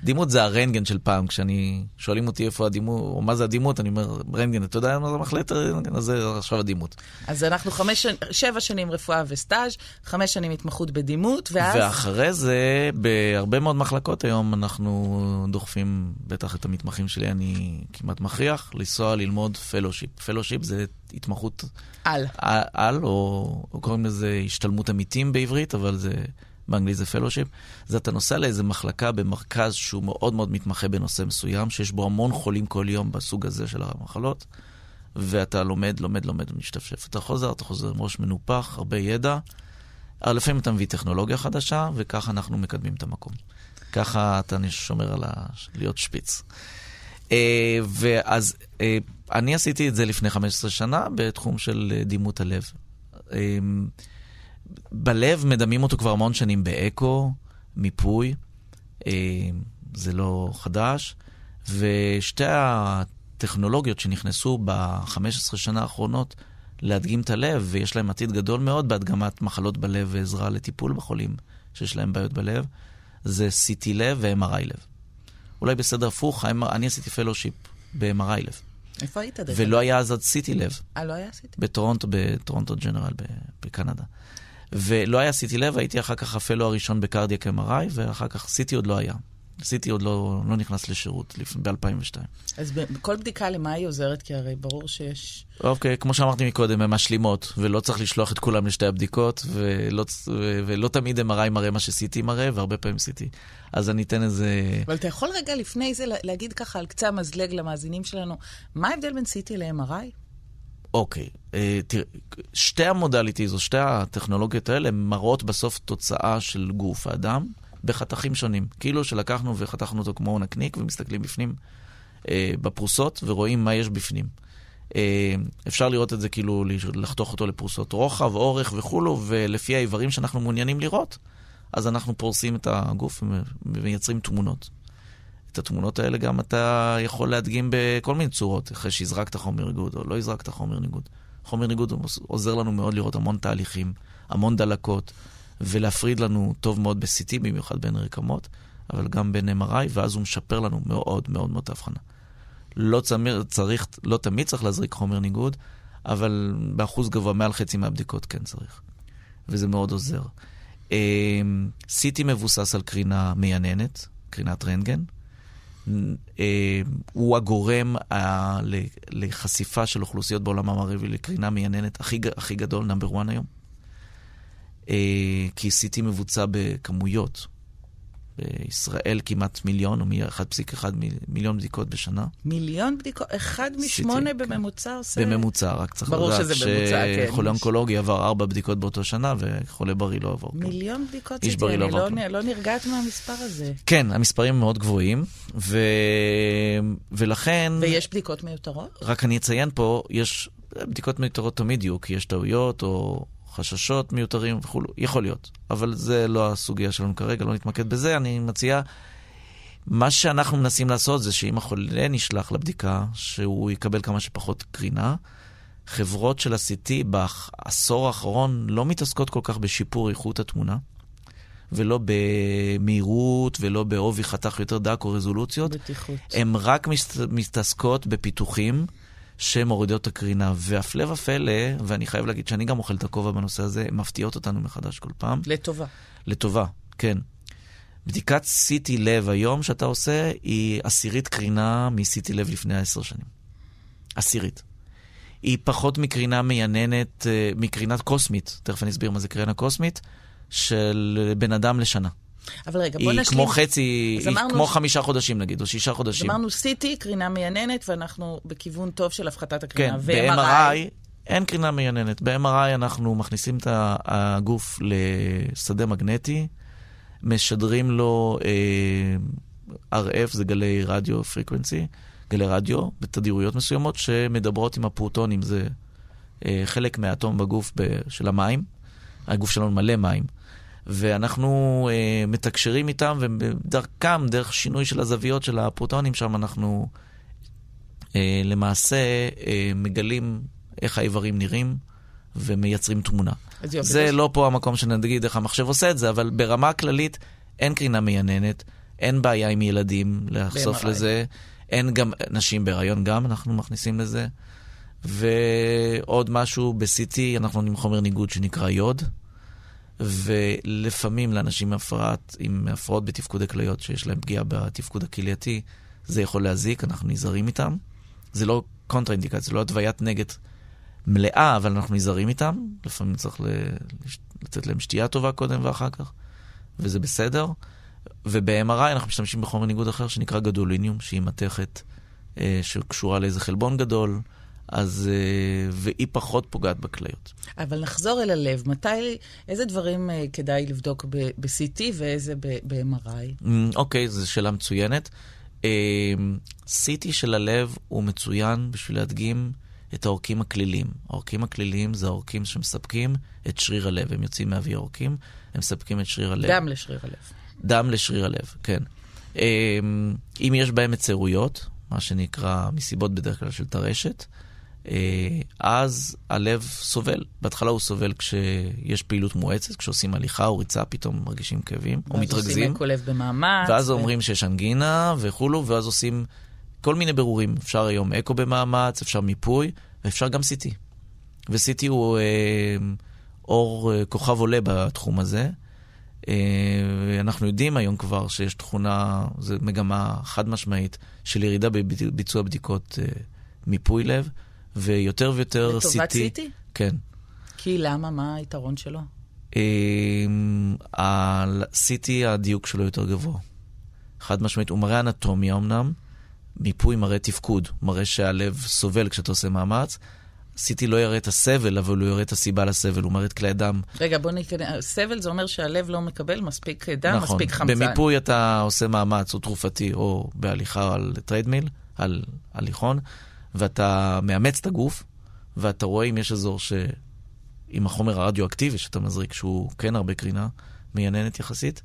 דימות זה הרנטגן של פעם, כשאני, שואלים אותי איפה הדימות, או מה זה הדימות, אני אומר, רנטגן, אתה יודע מה זה מחלקת רנטגן, אז זה עכשיו הדימות. אז אנחנו חמש, שבע שנים רפואה וסטאז', חמש שנים התמחות בדימות, ואז... ואחרי זה, בהרבה מאוד מחלקות היום אנחנו דוחפים, בטח את המתמחים שלי, אני כמעט מכריח, לנסוע ללמוד fellowship. fellowship זה התמחות על. על, או, או קוראים לזה השתלמות עמיתים בעברית, אבל זה, באנגלית זה פלושיפ. זה אתה נוסע לאיזה מחלקה במרכז שהוא מאוד מאוד מתמחה בנושא מסוים, שיש בו המון חולים כל יום בסוג הזה של המחלות, ואתה לומד, לומד, לומד ומשתפשף. אתה חוזר, אתה חוזר עם ראש מנופח, הרבה ידע. אבל לפעמים אתה מביא טכנולוגיה חדשה, וככה אנחנו מקדמים את המקום. ככה אתה שומר על ה... להיות שפיץ. אה, ואז אה, אני עשיתי את זה לפני 15 שנה בתחום של אה, דימות הלב. בלב מדמים אותו כבר המון שנים באקו, מיפוי, אה, זה לא חדש, ושתי הטכנולוגיות שנכנסו ב-15 שנה האחרונות להדגים את הלב, ויש להם עתיד גדול מאוד בהדגמת מחלות בלב ועזרה לטיפול בחולים שיש להם בעיות בלב, זה CT לב ו-MRI לב. אולי בסדר הפוך, אני עשיתי פלושיפ ב-MRI לב. איפה היית ולא היה אז עד סיטי לב. אה, לא היה סיטי? בטורונטו, בטורונטו ג'נרל בקנדה. ולא היה סיטי לב, הייתי אחר כך הפלו הראשון בקרדיאק MRI, ואחר כך סיטי עוד לא היה. סיטי עוד לא, לא נכנס לשירות ב-2002. אז בכל בדיקה למה היא עוזרת? כי הרי ברור שיש... אוקיי, כמו שאמרתי מקודם, הן משלימות, ולא צריך לשלוח את כולם לשתי הבדיקות, ולא, ולא תמיד MRI מראה מה שסיטי מראה, והרבה פעמים סיטי. אז אני אתן איזה... אבל אתה יכול רגע לפני זה להגיד ככה על קצה המזלג למאזינים שלנו, מה ההבדל בין סיטי ל-MRI? אוקיי, אה, תראה, שתי המודליטיז, או שתי הטכנולוגיות האלה, מראות בסוף תוצאה של גוף האדם. בחתכים שונים. כאילו שלקחנו וחתכנו אותו כמו נקניק ומסתכלים בפנים אה, בפרוסות ורואים מה יש בפנים. אה, אפשר לראות את זה כאילו, לחתוך אותו לפרוסות רוחב, אורך וכולו, ולפי האיברים שאנחנו מעוניינים לראות, אז אנחנו פורסים את הגוף ומייצרים תמונות. את התמונות האלה גם אתה יכול להדגים בכל מיני צורות, אחרי שהזרקת חומר ניגוד או לא הזרקת חומר ניגוד. חומר ניגוד עוזר לנו מאוד לראות המון תהליכים, המון דלקות. ולהפריד לנו טוב מאוד ב-CT, במיוחד בין רקמות, אבל גם בין MRI, ואז הוא משפר לנו מאוד מאוד מאוד את ההבחנה. לא, לא תמיד צריך להזריק חומר ניגוד, אבל באחוז גבוה, מעל חצי מהבדיקות כן צריך. וזה מאוד עוזר. אמ, CT מבוסס על קרינה מייננת, קרינת רנטגן. אמ, הוא הגורם לחשיפה של אוכלוסיות בעולם המערבי לקרינה מייננת הכי, הכי גדול, נאמבר 1 היום. אה, כי CT מבוצע בכמויות. בישראל כמעט מיליון, או 1.1 מיליון בדיקות בשנה. מיליון בדיקות? אחד משמונה כן. בממוצע עושה... בממוצע, רק צריך לדעת שחולה כן. אונקולוגי עבר ארבע בדיקות באותו שנה, וחולה בריא לא עבר. מיליון בדיקות איש בריא לא עבר. לא, לא נרגעת מהמספר הזה. כן, המספרים מאוד גבוהים, ו... ולכן... ויש בדיקות מיותרות? רק אני אציין פה, יש בדיקות מיותרות תמיד יהיו, כי יש טעויות, או חששות מיותרים וכולו, יכול להיות. אבל זה לא הסוגיה שלנו כרגע, לא נתמקד בזה. אני מציע, מה שאנחנו מנסים לעשות זה שאם החולה נשלח לבדיקה, שהוא יקבל כמה שפחות קרינה. חברות של ה-CT בעשור האחרון לא מתעסקות כל כך בשיפור איכות התמונה, ולא במהירות, ולא בעובי חתך יותר דק או רזולוציות. בטיחות. הן רק מתעסקות בפיתוחים. שמורידות את הקרינה. והפלא ופלא, ואני חייב להגיד שאני גם אוכל את הכובע בנושא הזה, מפתיעות אותנו מחדש כל פעם. לטובה. לטובה, כן. בדיקת CT לב היום שאתה עושה היא עשירית קרינה מ-CT לב לפני עשר שנים. עשירית. היא פחות מקרינה מייננת, אה, מקרינת קוסמית, תכף אני אסביר מה זה קרינה קוסמית, של בן אדם לשנה. אבל רגע, בוא נשלים. היא כמו חצי, היא אמרנו... כמו חמישה חודשים נגיד, או שישה חודשים. אמרנו CT, קרינה מייננת, ואנחנו בכיוון טוב של הפחתת הקרינה. כן, ב-MRI אין קרינה מייננת. ב-MRI אנחנו מכניסים את הגוף לשדה מגנטי, משדרים לו אה, RF, זה גלי רדיו פריקוונסי, גלי רדיו, בתדירויות מסוימות, שמדברות עם הפרוטונים, זה אה, חלק מהאטום בגוף ב- של המים. הגוף שלנו מלא מים. ואנחנו אה, מתקשרים איתם, ודרכם, דרך שינוי של הזוויות של הפרוטונים שם, אנחנו אה, למעשה אה, מגלים איך האיברים נראים ומייצרים תמונה. זה לא פה המקום שנגיד איך המחשב עושה את זה, אבל ברמה כללית אין קרינה מייננת, אין בעיה עם ילדים לחשוף לזה, אין גם נשים בהיריון גם, אנחנו מכניסים לזה. ועוד משהו, ב-CT אנחנו נותנים חומר ניגוד שנקרא יוד. ולפעמים לאנשים עם הפרעת, עם הפרעות בתפקוד הכליות, שיש להם פגיעה בתפקוד הכלייתי, זה יכול להזיק, אנחנו נזהרים איתם. זה לא קונטרה-אינדיקציה, זה לא התוויית נגד מלאה, אבל אנחנו נזהרים איתם. לפעמים צריך לתת להם שתייה טובה קודם ואחר כך, וזה בסדר. וב-MRI אנחנו משתמשים בחומר ניגוד אחר שנקרא גדוליניום, שהיא מתכת אה, שקשורה לאיזה חלבון גדול. אז, אה, והיא פחות פוגעת בכליות. אבל נחזור אל הלב. מתי, איזה דברים אה, כדאי לבדוק ב-CT ואיזה ב-MRI? Mm, אוקיי, זו שאלה מצוינת. אה, CT של הלב הוא מצוין בשביל להדגים את העורקים הכליליים. העורקים הכליליים זה העורקים שמספקים את שריר הלב. הם יוצאים מאבי העורקים, הם מספקים את שריר הלב. דם לשריר הלב. דם לשריר הלב, כן. אם יש בהם מצרויות, מה שנקרא מסיבות בדרך כלל של טרשת, אז הלב סובל. בהתחלה הוא סובל כשיש פעילות מואצת, כשעושים הליכה או ריצה, פתאום מרגישים כאבים או ואז עושים מתרכזים. אקו לב במאמץ. ואז ו- אומרים שיש אנגינה וכולו, ואז עושים כל מיני בירורים. אפשר היום אקו במאמץ, אפשר מיפוי, ואפשר גם CT. ו-CT הוא אה, אור, אה, כוכב עולה בתחום הזה. אה, אנחנו יודעים היום כבר שיש תכונה, זו מגמה חד משמעית של ירידה בביצוע בדיקות אה, מיפוי לב, ויותר ויותר CT. לטובת CT? כן. כי למה? מה היתרון שלו? ה-CT, הדיוק שלו יותר גבוה. חד משמעית, הוא מראה אנטומיה אמנם, מיפוי מראה תפקוד, מראה שהלב סובל כשאתה עושה מאמץ. CT לא יראה את הסבל, אבל הוא יראה את הסיבה לסבל, הוא מראה את כלי הדם. רגע, בוא ניכנס. סבל זה אומר שהלב לא מקבל מספיק דם, נכון. מספיק חמצן. במיפוי אתה עושה מאמץ, או תרופתי, או בהליכה על treadmill, על הליכון, ואתה מאמץ את הגוף, ואתה רואה אם יש אזור ש... עם החומר הרדיואקטיבי שאתה מזריק, שהוא כן הרבה קרינה, מייננת יחסית,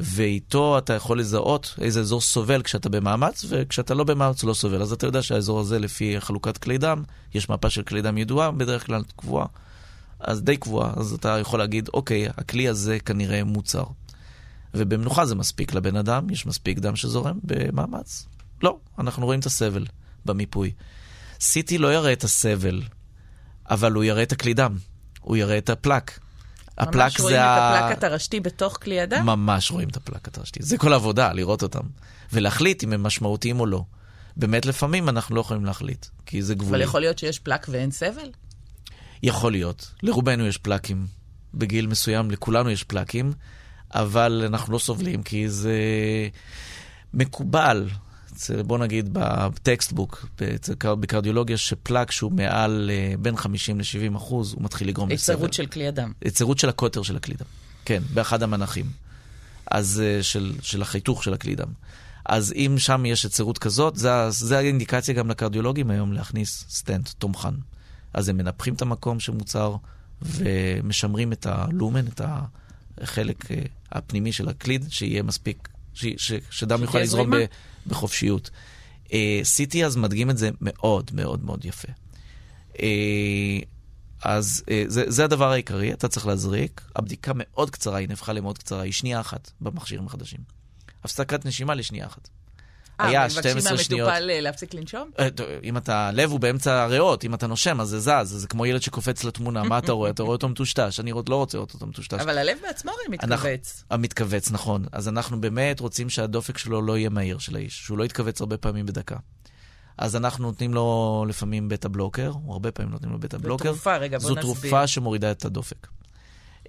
ואיתו אתה יכול לזהות איזה אזור סובל כשאתה במאמץ, וכשאתה לא במאמץ הוא לא סובל. אז אתה יודע שהאזור הזה, לפי חלוקת כלי דם, יש מפה של כלי דם ידועה, בדרך כלל קבועה, אז די קבועה, אז אתה יכול להגיד, אוקיי, הכלי הזה כנראה מוצר. ובמנוחה זה מספיק לבן אדם, יש מספיק דם שזורם במאמץ. לא, אנחנו רואים את הסבל במיפוי. CT לא יראה את הסבל, אבל הוא יראה את הכלי דם, הוא יראה את הפלק. ממש רואים את הפלק התרשתי בתוך כלי הדם? ממש רואים את הפלק התרשתי. זה כל העבודה, לראות אותם. ולהחליט אם הם משמעותיים או לא. באמת, לפעמים אנחנו לא יכולים להחליט, כי זה גבולי. אבל יכול להיות שיש פלק ואין סבל? יכול להיות. לרובנו יש פלקים. בגיל מסוים לכולנו יש פלקים, אבל אנחנו לא סובלים, כי זה מקובל. אצל- בוא נגיד בטקסטבוק, בקרדיולוגיה, שפלק שהוא מעל אה, בין 50 ל-70 אחוז, הוא מתחיל לגרום לסבל. היצרות של כלי הדם. היצרות של הקוטר של הכלי דם. כן, באחד המנחים. אז אה, של, של החיתוך של הכלי דם. אז אם שם יש היצרות כזאת, זה, זה האינדיקציה גם לקרדיולוגים היום להכניס סטנט תומכן. אז הם מנפחים את המקום שמוצר ומשמרים את הלומן, את החלק אה, הפנימי של הקליד, שיהיה מספיק, ש, ש, שדם יוכל לזרום ב. בחופשיות. אה, CT אז מדגים את זה מאוד מאוד מאוד יפה. אה, אז אה, זה, זה הדבר העיקרי, אתה צריך להזריק. הבדיקה מאוד קצרה, היא נהפכה למאוד קצרה, היא שנייה אחת במכשירים החדשים. הפסקת נשימה לשנייה אחת. היה 12 מבקשים שניות. מהמטופל אה, להפסיק לנשום? אה, אם אתה, לב הוא באמצע הריאות, אם אתה נושם, אז זה זז, זה כמו ילד שקופץ לתמונה, מה אתה רואה? אתה רואה אותו מטושטש, אני לא רוצה לראות אותו מטושטש. אבל הלב בעצמו הרי מתכווץ. המתכווץ, נכון. אז אנחנו באמת רוצים שהדופק שלו לא יהיה מהיר של האיש, שהוא לא יתכווץ הרבה פעמים בדקה. אז אנחנו נותנים לו לפעמים בטה בלוקר, או הרבה פעמים נותנים לו בטה בלוקר. תרופה, רגע, בוא זו נסביר. תרופה שמורידה את הדופק.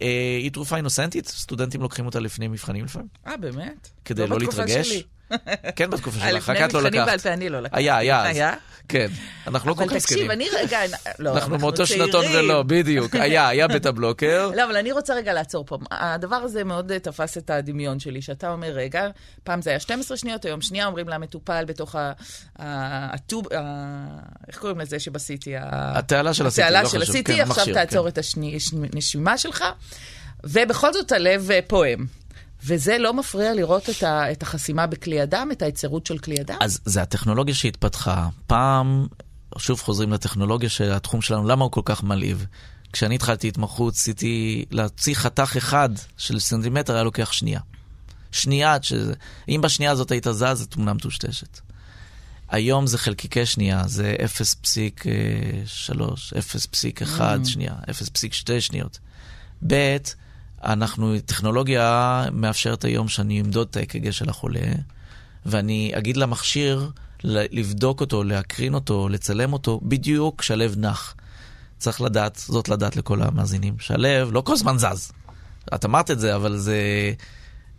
אה, היא תרופה אינוסנטית, סטודנטים לוקחים אותה לפני מבחנים לפעמים, אה, באמת? כדי לא בתקופה להתרגש. שלי. כן, בתקופה שלך, לפני רק את לא מבחנים בעל לקחת. פה אני לא לקחתי. היה, היה. היה? כן, אנחנו לא כל כך אבל תקשיב, זקנים. אני רגע, לא, אנחנו מאותו שנתון. ולא, בדיוק. היה, היה בטה בלוקר. לא, אבל אני רוצה רגע לעצור פה. הדבר הזה מאוד אה, תפס את הדמיון שלי, שאתה אומר, רגע, פעם זה היה 12 שניות, היום שנייה אומרים למטופל בתוך הטוב, איך קוראים לזה שבסיטי? התעלה של הסיטי, לא חשוב. כן, עכשיו תעצור כן. את הנשימה שלך, ובכל זאת הלב אה, פועם. וזה לא מפריע לראות את, ה, את החסימה בכלי הדם, את ההיצרות של כלי הדם? אז זה הטכנולוגיה שהתפתחה. פעם, שוב חוזרים לטכנולוגיה של התחום שלנו, למה הוא כל כך מלהיב? כשאני התחלתי התמחות, עשיתי להוציא חתך אחד של סנטימטר, היה לוקח שנייה. שנייה עד שזה... אם בשנייה הזאת היית זז, זו תמונה מטושטשת. היום זה חלקיקי שנייה, זה 0.3, 0.1 Mm. שנייה, 0.2 שניות. ב', אנחנו, טכנולוגיה מאפשרת היום שאני אמדוד את ה-EKG של החולה, ואני אגיד למכשיר לבדוק אותו, להקרין אותו, לצלם אותו, בדיוק כשהלב נח. צריך לדעת, זאת לדעת לכל המאזינים, שהלב לא כל הזמן זז. את אמרת את זה, אבל זה...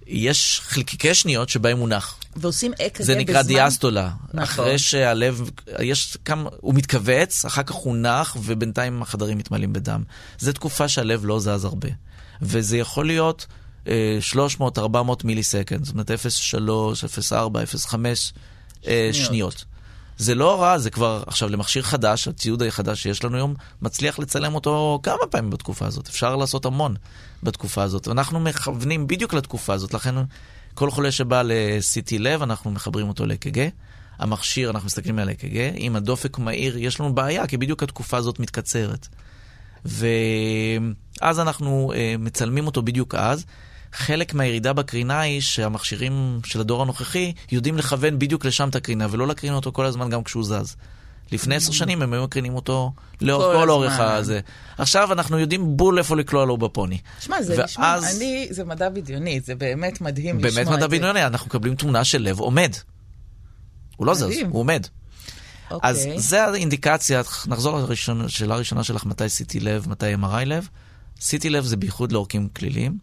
יש חלקיקי שניות שבהם הוא נח. ועושים אק"ג זה נקרא בזמן... דיאסטולה. נכון. אחרי שהלב, יש כמה, הוא מתכווץ, אחר כך הוא נח, ובינתיים החדרים מתמלאים בדם. זו תקופה שהלב לא זז הרבה. וזה יכול להיות אה, 300-400 מיליסקנד, זאת אומרת 0.3, 0.4, 0.5 אה, שניות. שניות. זה לא רע, זה כבר, עכשיו למכשיר חדש, הציוד החדש שיש לנו היום, מצליח לצלם אותו כמה פעמים בתקופה הזאת. אפשר לעשות המון בתקופה הזאת. ואנחנו מכוונים בדיוק לתקופה הזאת, לכן כל חולה שבא ל-CT לב, אנחנו מחברים אותו ל-EKG. המכשיר, אנחנו מסתכלים על ה-EKG, אם הדופק מהיר, יש לנו בעיה, כי בדיוק התקופה הזאת מתקצרת. ואז אנחנו uh, מצלמים אותו בדיוק אז. חלק מהירידה בקרינה היא שהמכשירים של הדור הנוכחי יודעים לכוון בדיוק לשם את הקרינה, ולא להקרין אותו כל הזמן גם כשהוא זז. לפני עשר שנים הם היו מקרינים אותו לאורך כל אורך הזה. עכשיו אנחנו יודעים בול איפה לקלוע לו בפוני. שמע, זה ואז... נשמע, אני, זה מדע בדיוני, זה באמת מדהים לשמוע את זה. באמת מדע בדיוני, אנחנו מקבלים תמונה של לב עומד. הוא לא מדהים. זז, הוא עומד. Okay. אז אוקיי. זה האינדיקציה, נחזור לשאלה הראשונה שלך, מתי CT לב, מתי MRI לב. CT לב זה בייחוד לעורקים כליליים.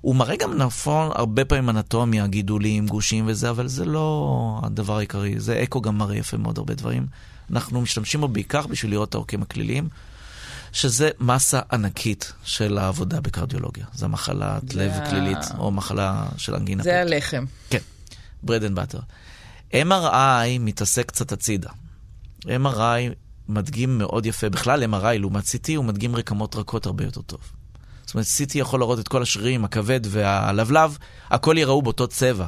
הוא מראה גם נכון הרבה פעמים אנטומיה, גידולים, גושים וזה, אבל זה לא הדבר העיקרי. זה אקו גם מראה יפה מאוד הרבה דברים. אנחנו משתמשים בו בעיקר בשביל לראות את העורקים הכליליים, שזה מסה ענקית של העבודה בקרדיולוגיה. זו מחלת לב כלילית, או מחלה של אנגינה. זה הלחם. כן, bread and butter. MRI מתעסק קצת הצידה. MRI מדגים מאוד יפה, בכלל MRI לעומת CT הוא מדגים רקמות רכות הרבה יותר טוב. זאת אומרת, CT יכול לראות את כל השרירים, הכבד והלבלב, הכל יראו באותו צבע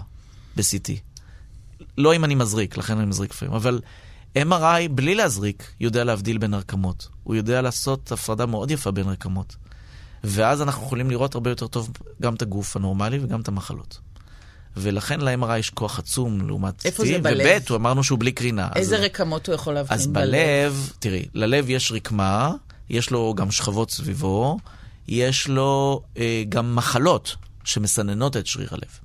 ב-CT. לא אם אני מזריק, לכן אני מזריק לפעמים, אבל MRI, בלי להזריק, יודע להבדיל בין רקמות. הוא יודע לעשות הפרדה מאוד יפה בין רקמות. ואז אנחנו יכולים לראות הרבה יותר טוב גם את הגוף הנורמלי וגם את המחלות. ולכן ל-MRI יש כוח עצום לעומת... איפה זה בלב? וב' הוא אמרנו שהוא בלי קרינה. איזה אז... רקמות הוא יכול להבחין בלב? אז בלב, תראי, ללב יש רקמה, יש לו גם שכבות סביבו, יש לו אה, גם מחלות שמסננות את שריר הלב.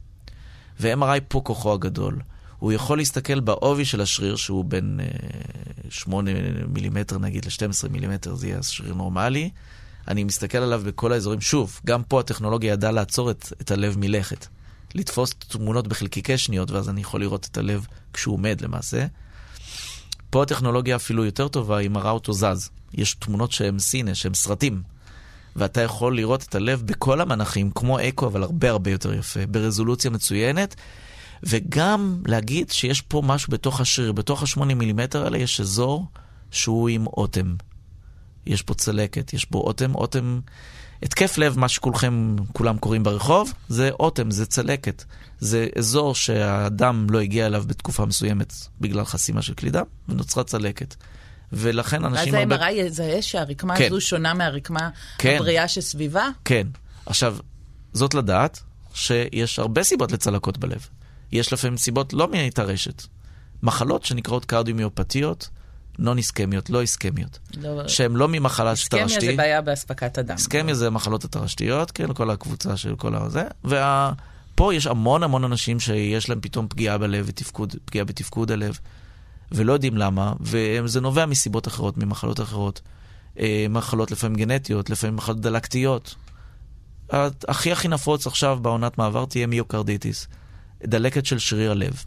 ו-MRI פה כוחו הגדול. הוא יכול להסתכל בעובי של השריר, שהוא בין אה, 8 מילימטר נגיד ל-12 מילימטר, זה יהיה שריר נורמלי. אני מסתכל עליו בכל האזורים. שוב, גם פה הטכנולוגיה ידעה לעצור את, את הלב מלכת. לתפוס תמונות בחלקיקי שניות, ואז אני יכול לראות את הלב כשהוא עומד למעשה. פה הטכנולוגיה אפילו יותר טובה, היא מראה אותו זז. יש תמונות שהן סינס, שהן סרטים. ואתה יכול לראות את הלב בכל המנחים, כמו אקו, אבל הרבה הרבה יותר יפה, ברזולוציה מצוינת. וגם להגיד שיש פה משהו בתוך השריר, בתוך השמונה מילימטר האלה יש אזור שהוא עם אוטם. יש פה צלקת, יש בו אוטם, אוטם התקף לב, מה שכולכם, כולם קוראים ברחוב, זה אוטם, זה צלקת. זה אזור שהדם לא הגיע אליו בתקופה מסוימת בגלל חסימה של כלי דם, ונוצרה צלקת. ולכן אנשים... ואז הרבה... ה-MRI יזהה שהרקמה כן. הזו שונה מהרקמה כן. הבריאה שסביבה? כן. עכשיו, זאת לדעת שיש הרבה סיבות לצלקות בלב. יש לפעמים סיבות לא מהטרשת. מחלות שנקראות קרדיומיופתיות, נון איסקמיות, לא איסקמיות. לא... שהן לא ממחלה שטרשתית. איסקמיה זה בעיה באספקת הדם. איסקמיה זה מחלות הטרשתיות, כן, כל הקבוצה של כל הזה. ופה יש המון המון אנשים שיש להם פתאום פגיעה בלב ותפקוד, פגיעה בתפקוד הלב, ולא יודעים למה, וזה נובע מסיבות אחרות, ממחלות אחרות. אה, מחלות לפעמים גנטיות, לפעמים מחלות דלקתיות. הכי הכי נפוץ עכשיו בעונת מעבר תהיה מיוקרדיטיס, דלקת של שריר הלב.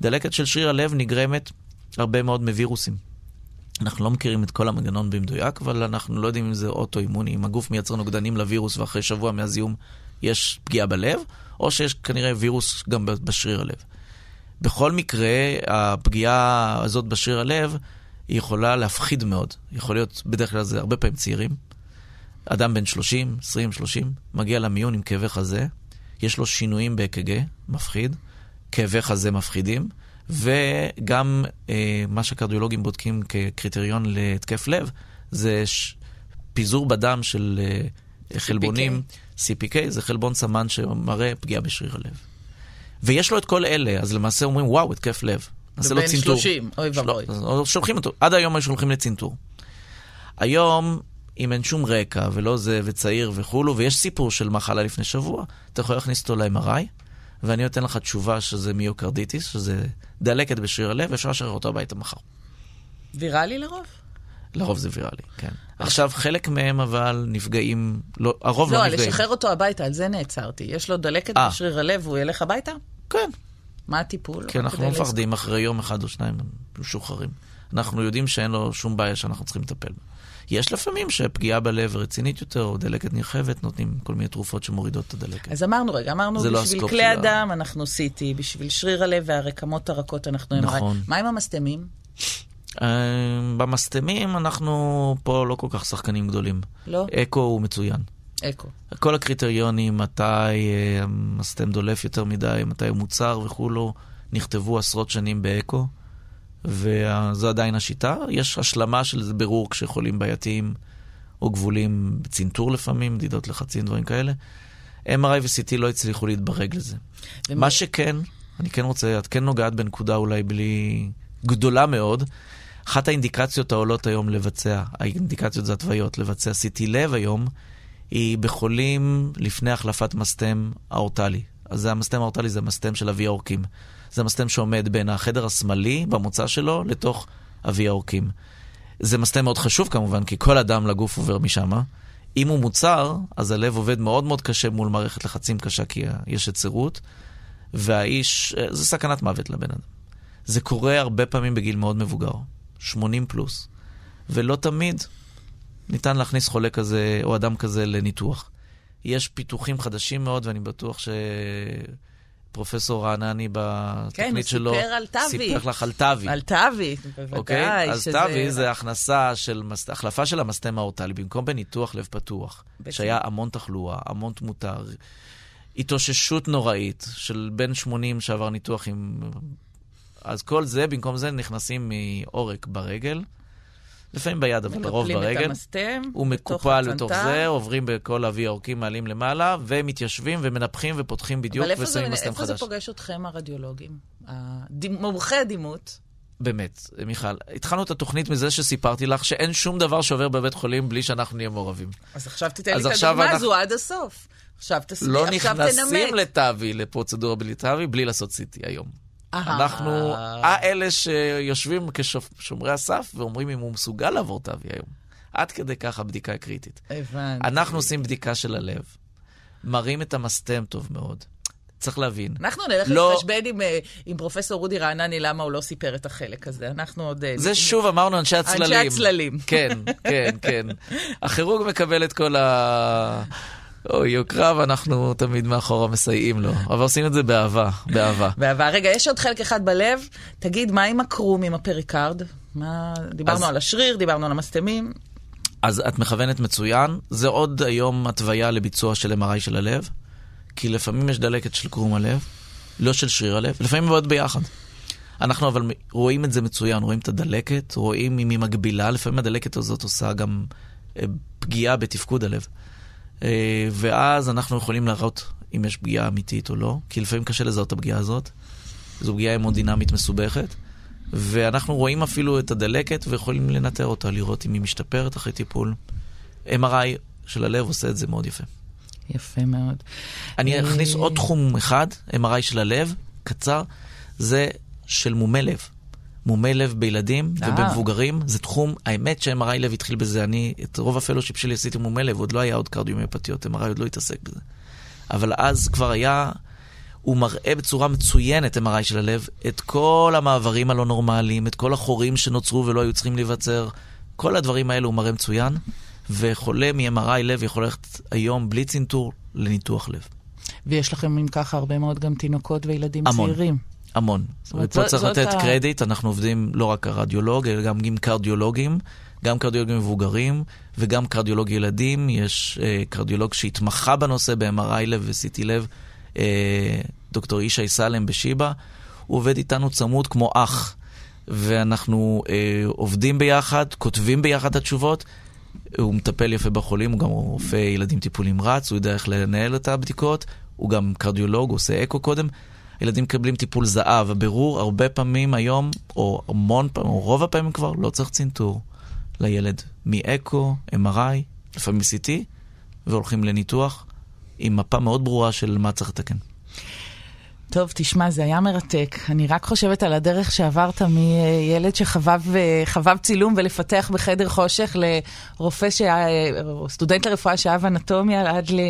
דלקת של שריר הלב נגרמת הרבה מאוד מווירוסים. אנחנו לא מכירים את כל המנגנון במדויק, אבל אנחנו לא יודעים אם זה אוטואימוני, אם הגוף מייצר נוגדנים לווירוס ואחרי שבוע מהזיהום יש פגיעה בלב, או שיש כנראה וירוס גם בשריר הלב. בכל מקרה, הפגיעה הזאת בשריר הלב היא יכולה להפחיד מאוד. יכול להיות, בדרך כלל זה הרבה פעמים צעירים. אדם בן 30, 20, 30, מגיע למיון עם כאבי חזה, יש לו שינויים ב-EKG, מפחיד, כאבי חזה מפחידים, וגם אה, מה שקרדיולוגים בודקים כקריטריון להתקף לב, זה ש... פיזור בדם של אה, חלבונים, CPK, זה חלבון סמן שמראה פגיעה בשריר הלב. ויש לו את כל אלה, אז למעשה אומרים, וואו, התקף לב. נעשה לו צנתור. בבין 30, אוי ואבוי. שולחים אותו, עד היום היו שולחים לצנתור. היום, אם אין שום רקע, ולא זה, וצעיר וכולו, ויש סיפור של מחלה לפני שבוע, אתה יכול להכניס אותו ל-MRI, ואני נותן לך תשובה שזה מיוקרדיטיס, שזה דלקת בשריר הלב, אפשר לשחרר אותו הביתה מחר. ויראלי לרוב? לרוב זה ויראלי, כן. עכשיו, חלק מהם אבל נפגעים, לא, הרוב לא, לא נפגעים. לא, לשחרר אותו הביתה, על זה נעצרתי. יש לו דלקת 아. אה. בשריר הלב והוא ילך הביתה? כן. מה הטיפול? כי אנחנו לא מפחדים, אחרי יום אחד או שניים משוחררים. אנחנו יודעים שאין לו שום בעיה שאנחנו צריכים לטפל בה. יש לפעמים שפגיעה בלב רצינית יותר, או דלקת נרחבת, נותנים כל מיני תרופות שמורידות את הדלקת. אז אמרנו, רגע, אמרנו לא בשביל לא כלי שלה... הדם אנחנו CT, בשביל שריר הלב והרקמות הרכות אנחנו MRI. נכון. מה עם המסתמים? Uh, במסתמים אנחנו פה לא כל כך שחקנים גדולים. לא? אקו הוא מצוין. אקו. כל הקריטריונים, מתי uh, המסתם דולף יותר מדי, מתי הוא מוצר וכולו, נכתבו עשרות שנים באקו. וזו עדיין השיטה. יש השלמה של בירור כשחולים בעייתיים או גבולים בצנתור לפעמים, מדידות לחצים, דברים כאלה. MRI ו-CT לא הצליחו להתברג לזה. ומה... מה שכן, אני כן רוצה, את כן נוגעת בנקודה אולי בלי... גדולה מאוד. אחת האינדיקציות העולות היום לבצע, האינדיקציות זה התוויות, לבצע CT לב היום, היא בחולים לפני החלפת מסתם האורטלי. אז המסתם האורטלי זה המסתם של אבי העורקים. זה מסתם שעומד בין החדר השמאלי במוצא שלו לתוך אבי העורקים. זה מסתם מאוד חשוב כמובן, כי כל אדם לגוף עובר משם. אם הוא מוצר, אז הלב עובד מאוד מאוד קשה מול מערכת לחצים קשה, כי יש יצירות, והאיש, זה סכנת מוות לבן אדם. זה קורה הרבה פעמים בגיל מאוד מבוגר, 80 פלוס, ולא תמיד ניתן להכניס חולה כזה או אדם כזה לניתוח. יש פיתוחים חדשים מאוד, ואני בטוח ש... פרופסור רענני בתוכנית כן, שלו, כן, הוא סיפר על תווי. סיפר לך על תווי. על תווי, בוודאי. אוקיי? אז שזה... תווי זה הכנסה של, החלפה של המסתם האורטלי, במקום בניתוח לב פתוח. שהיה המון תחלואה, המון תמותה, התאוששות נוראית של בן 80 שעבר ניתוח עם... אז כל זה, במקום זה נכנסים מעורק ברגל. לפעמים ביד, אבל לרוב ברגל. המסתם. הוא מקופל לתוך זה, עוברים בכל אבי העורקים, מעלים למעלה, ומתיישבים ומנפחים ופותחים בדיוק ושמים מסתם חדש. אבל איפה זה פוגש אתכם, הרדיולוגים? מומחי הדימות? באמת, מיכל, התחלנו את התוכנית מזה שסיפרתי לך שאין שום דבר שעובר בבית חולים בלי שאנחנו נהיה מעורבים. אז עכשיו תיתן לי את הדוגמה אנחנו... הזו עד הסוף. עכשיו תסביר, לא עכשיו תנמק. לא נכנסים לטאבי, לפרוצדורה בלי טאבי, בלי לעשות סיטי היום. אנחנו האלה שיושבים כשומרי הסף ואומרים אם הוא מסוגל לעבור תאבי היום. עד כדי כך הבדיקה היא קריטית. הבנתי. אנחנו עושים בדיקה של הלב, מראים את המסתם טוב מאוד. צריך להבין. אנחנו נלך לא... להתחשבן עם, אה, עם פרופסור רודי רענני למה הוא לא סיפר את החלק הזה. אנחנו עוד... אה, זה שוב אמרנו אנשי הצללים. אנשי הצללים. כן, כן, כן. הכירורג מקבל את כל ה... או יוקרה, ואנחנו תמיד מאחורה מסייעים לו. אבל עושים את זה באהבה, באהבה. באהבה. רגע, יש עוד חלק אחד בלב. תגיד, מה עם הקרום, עם הפריקארד? מה... דיברנו אז... על השריר, דיברנו על המסתמים. אז את מכוונת מצוין. זה עוד היום התוויה לביצוע של MRI של הלב, כי לפעמים יש דלקת של קרום הלב, לא של שריר הלב, לפעמים מאוד ביחד. אנחנו אבל רואים את זה מצוין, רואים את הדלקת, רואים אם היא מגבילה, לפעמים הדלקת הזאת עושה גם אה, פגיעה בתפקוד הלב. אה, ואז אנחנו יכולים להראות אם יש פגיעה אמיתית או לא, כי לפעמים קשה לזהות את הפגיעה הזאת. זו פגיעה המודינמית מסובכת, ואנחנו רואים אפילו את הדלקת ויכולים לנטר אותה, לראות אם היא משתפרת אחרי טיפול. MRI של הלב עושה את זה מאוד יפה. יפה מאוד. אני אכניס עוד תחום אחד, MRI של הלב, קצר, זה של מומי לב. מומי לב בילדים אה. ובמבוגרים, זה תחום, האמת ש-MRI לב התחיל בזה, אני את רוב ה fellowship שלי עשיתי מומי לב, עוד לא היה עוד קרדיומיופתיות, MRI עוד לא התעסק בזה. אבל אז כבר היה, הוא מראה בצורה מצוינת, MRI של הלב, את כל המעברים הלא נורמליים, את כל החורים שנוצרו ולא היו צריכים להיווצר, כל הדברים האלה הוא מראה מצוין, וחולה מ-MRI לב יכול ללכת היום בלי צנתור לניתוח לב. ויש לכם, אם ככה, הרבה מאוד גם תינוקות וילדים המון. צעירים. המון. ופה צריך לתת ה... קרדיט, אנחנו עובדים לא רק הרדיולוג, אלא גם עם קרדיולוגים, גם קרדיולוגים מבוגרים וגם קרדיולוג ילדים. יש אה, קרדיולוג שהתמחה בנושא ב-MRI לב ו-CT לב, אה, דוקטור ישי סלם בשיבא. הוא עובד איתנו צמוד כמו אח, ואנחנו אה, עובדים ביחד, כותבים ביחד את התשובות. הוא מטפל יפה בחולים, הוא גם רופא ילדים טיפול נמרץ, הוא יודע איך לנהל את הבדיקות, הוא גם קרדיולוג, הוא עושה אקו קודם. ילדים מקבלים טיפול זהב. הבירור הרבה פעמים היום, או המון פעמים, או רוב הפעמים כבר, לא צריך צנתור לילד. מאקו, MRI, לפעמים CT, והולכים לניתוח עם מפה מאוד ברורה של מה צריך לתקן. טוב, תשמע, זה היה מרתק. אני רק חושבת על הדרך שעברת מילד שחבב צילום ולפתח בחדר חושך לרופא, שהיה, סטודנט לרפואה שאהב אנטומיה עד, ל,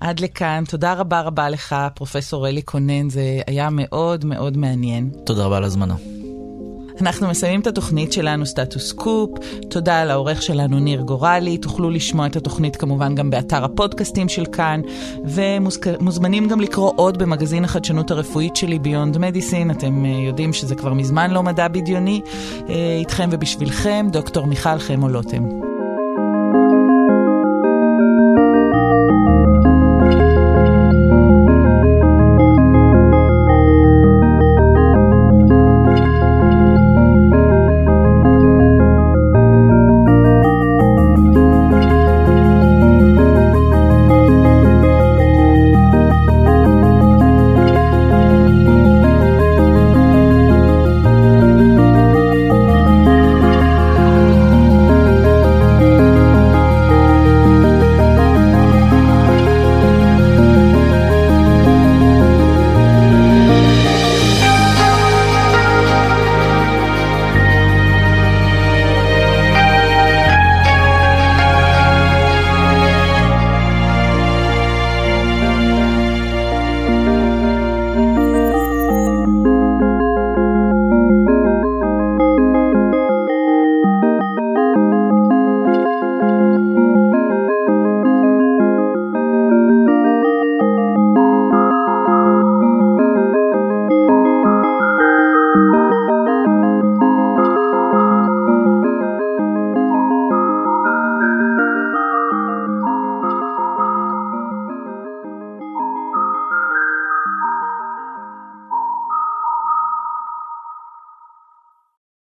עד לכאן. תודה רבה רבה לך, פרופסור אלי קונן, זה היה מאוד מאוד מעניין. תודה רבה על הזמנה. אנחנו מסיימים את התוכנית שלנו, סטטוס קופ. תודה לעורך שלנו, ניר גורלי. תוכלו לשמוע את התוכנית כמובן גם באתר הפודקאסטים של כאן, ומוזמנים גם לקרוא עוד במגזין החדשנות הרפואית שלי, ביונד מדיסין. אתם אה, יודעים שזה כבר מזמן לא מדע בדיוני. אה, איתכם ובשבילכם, דוקטור מיכל חמו לוטם.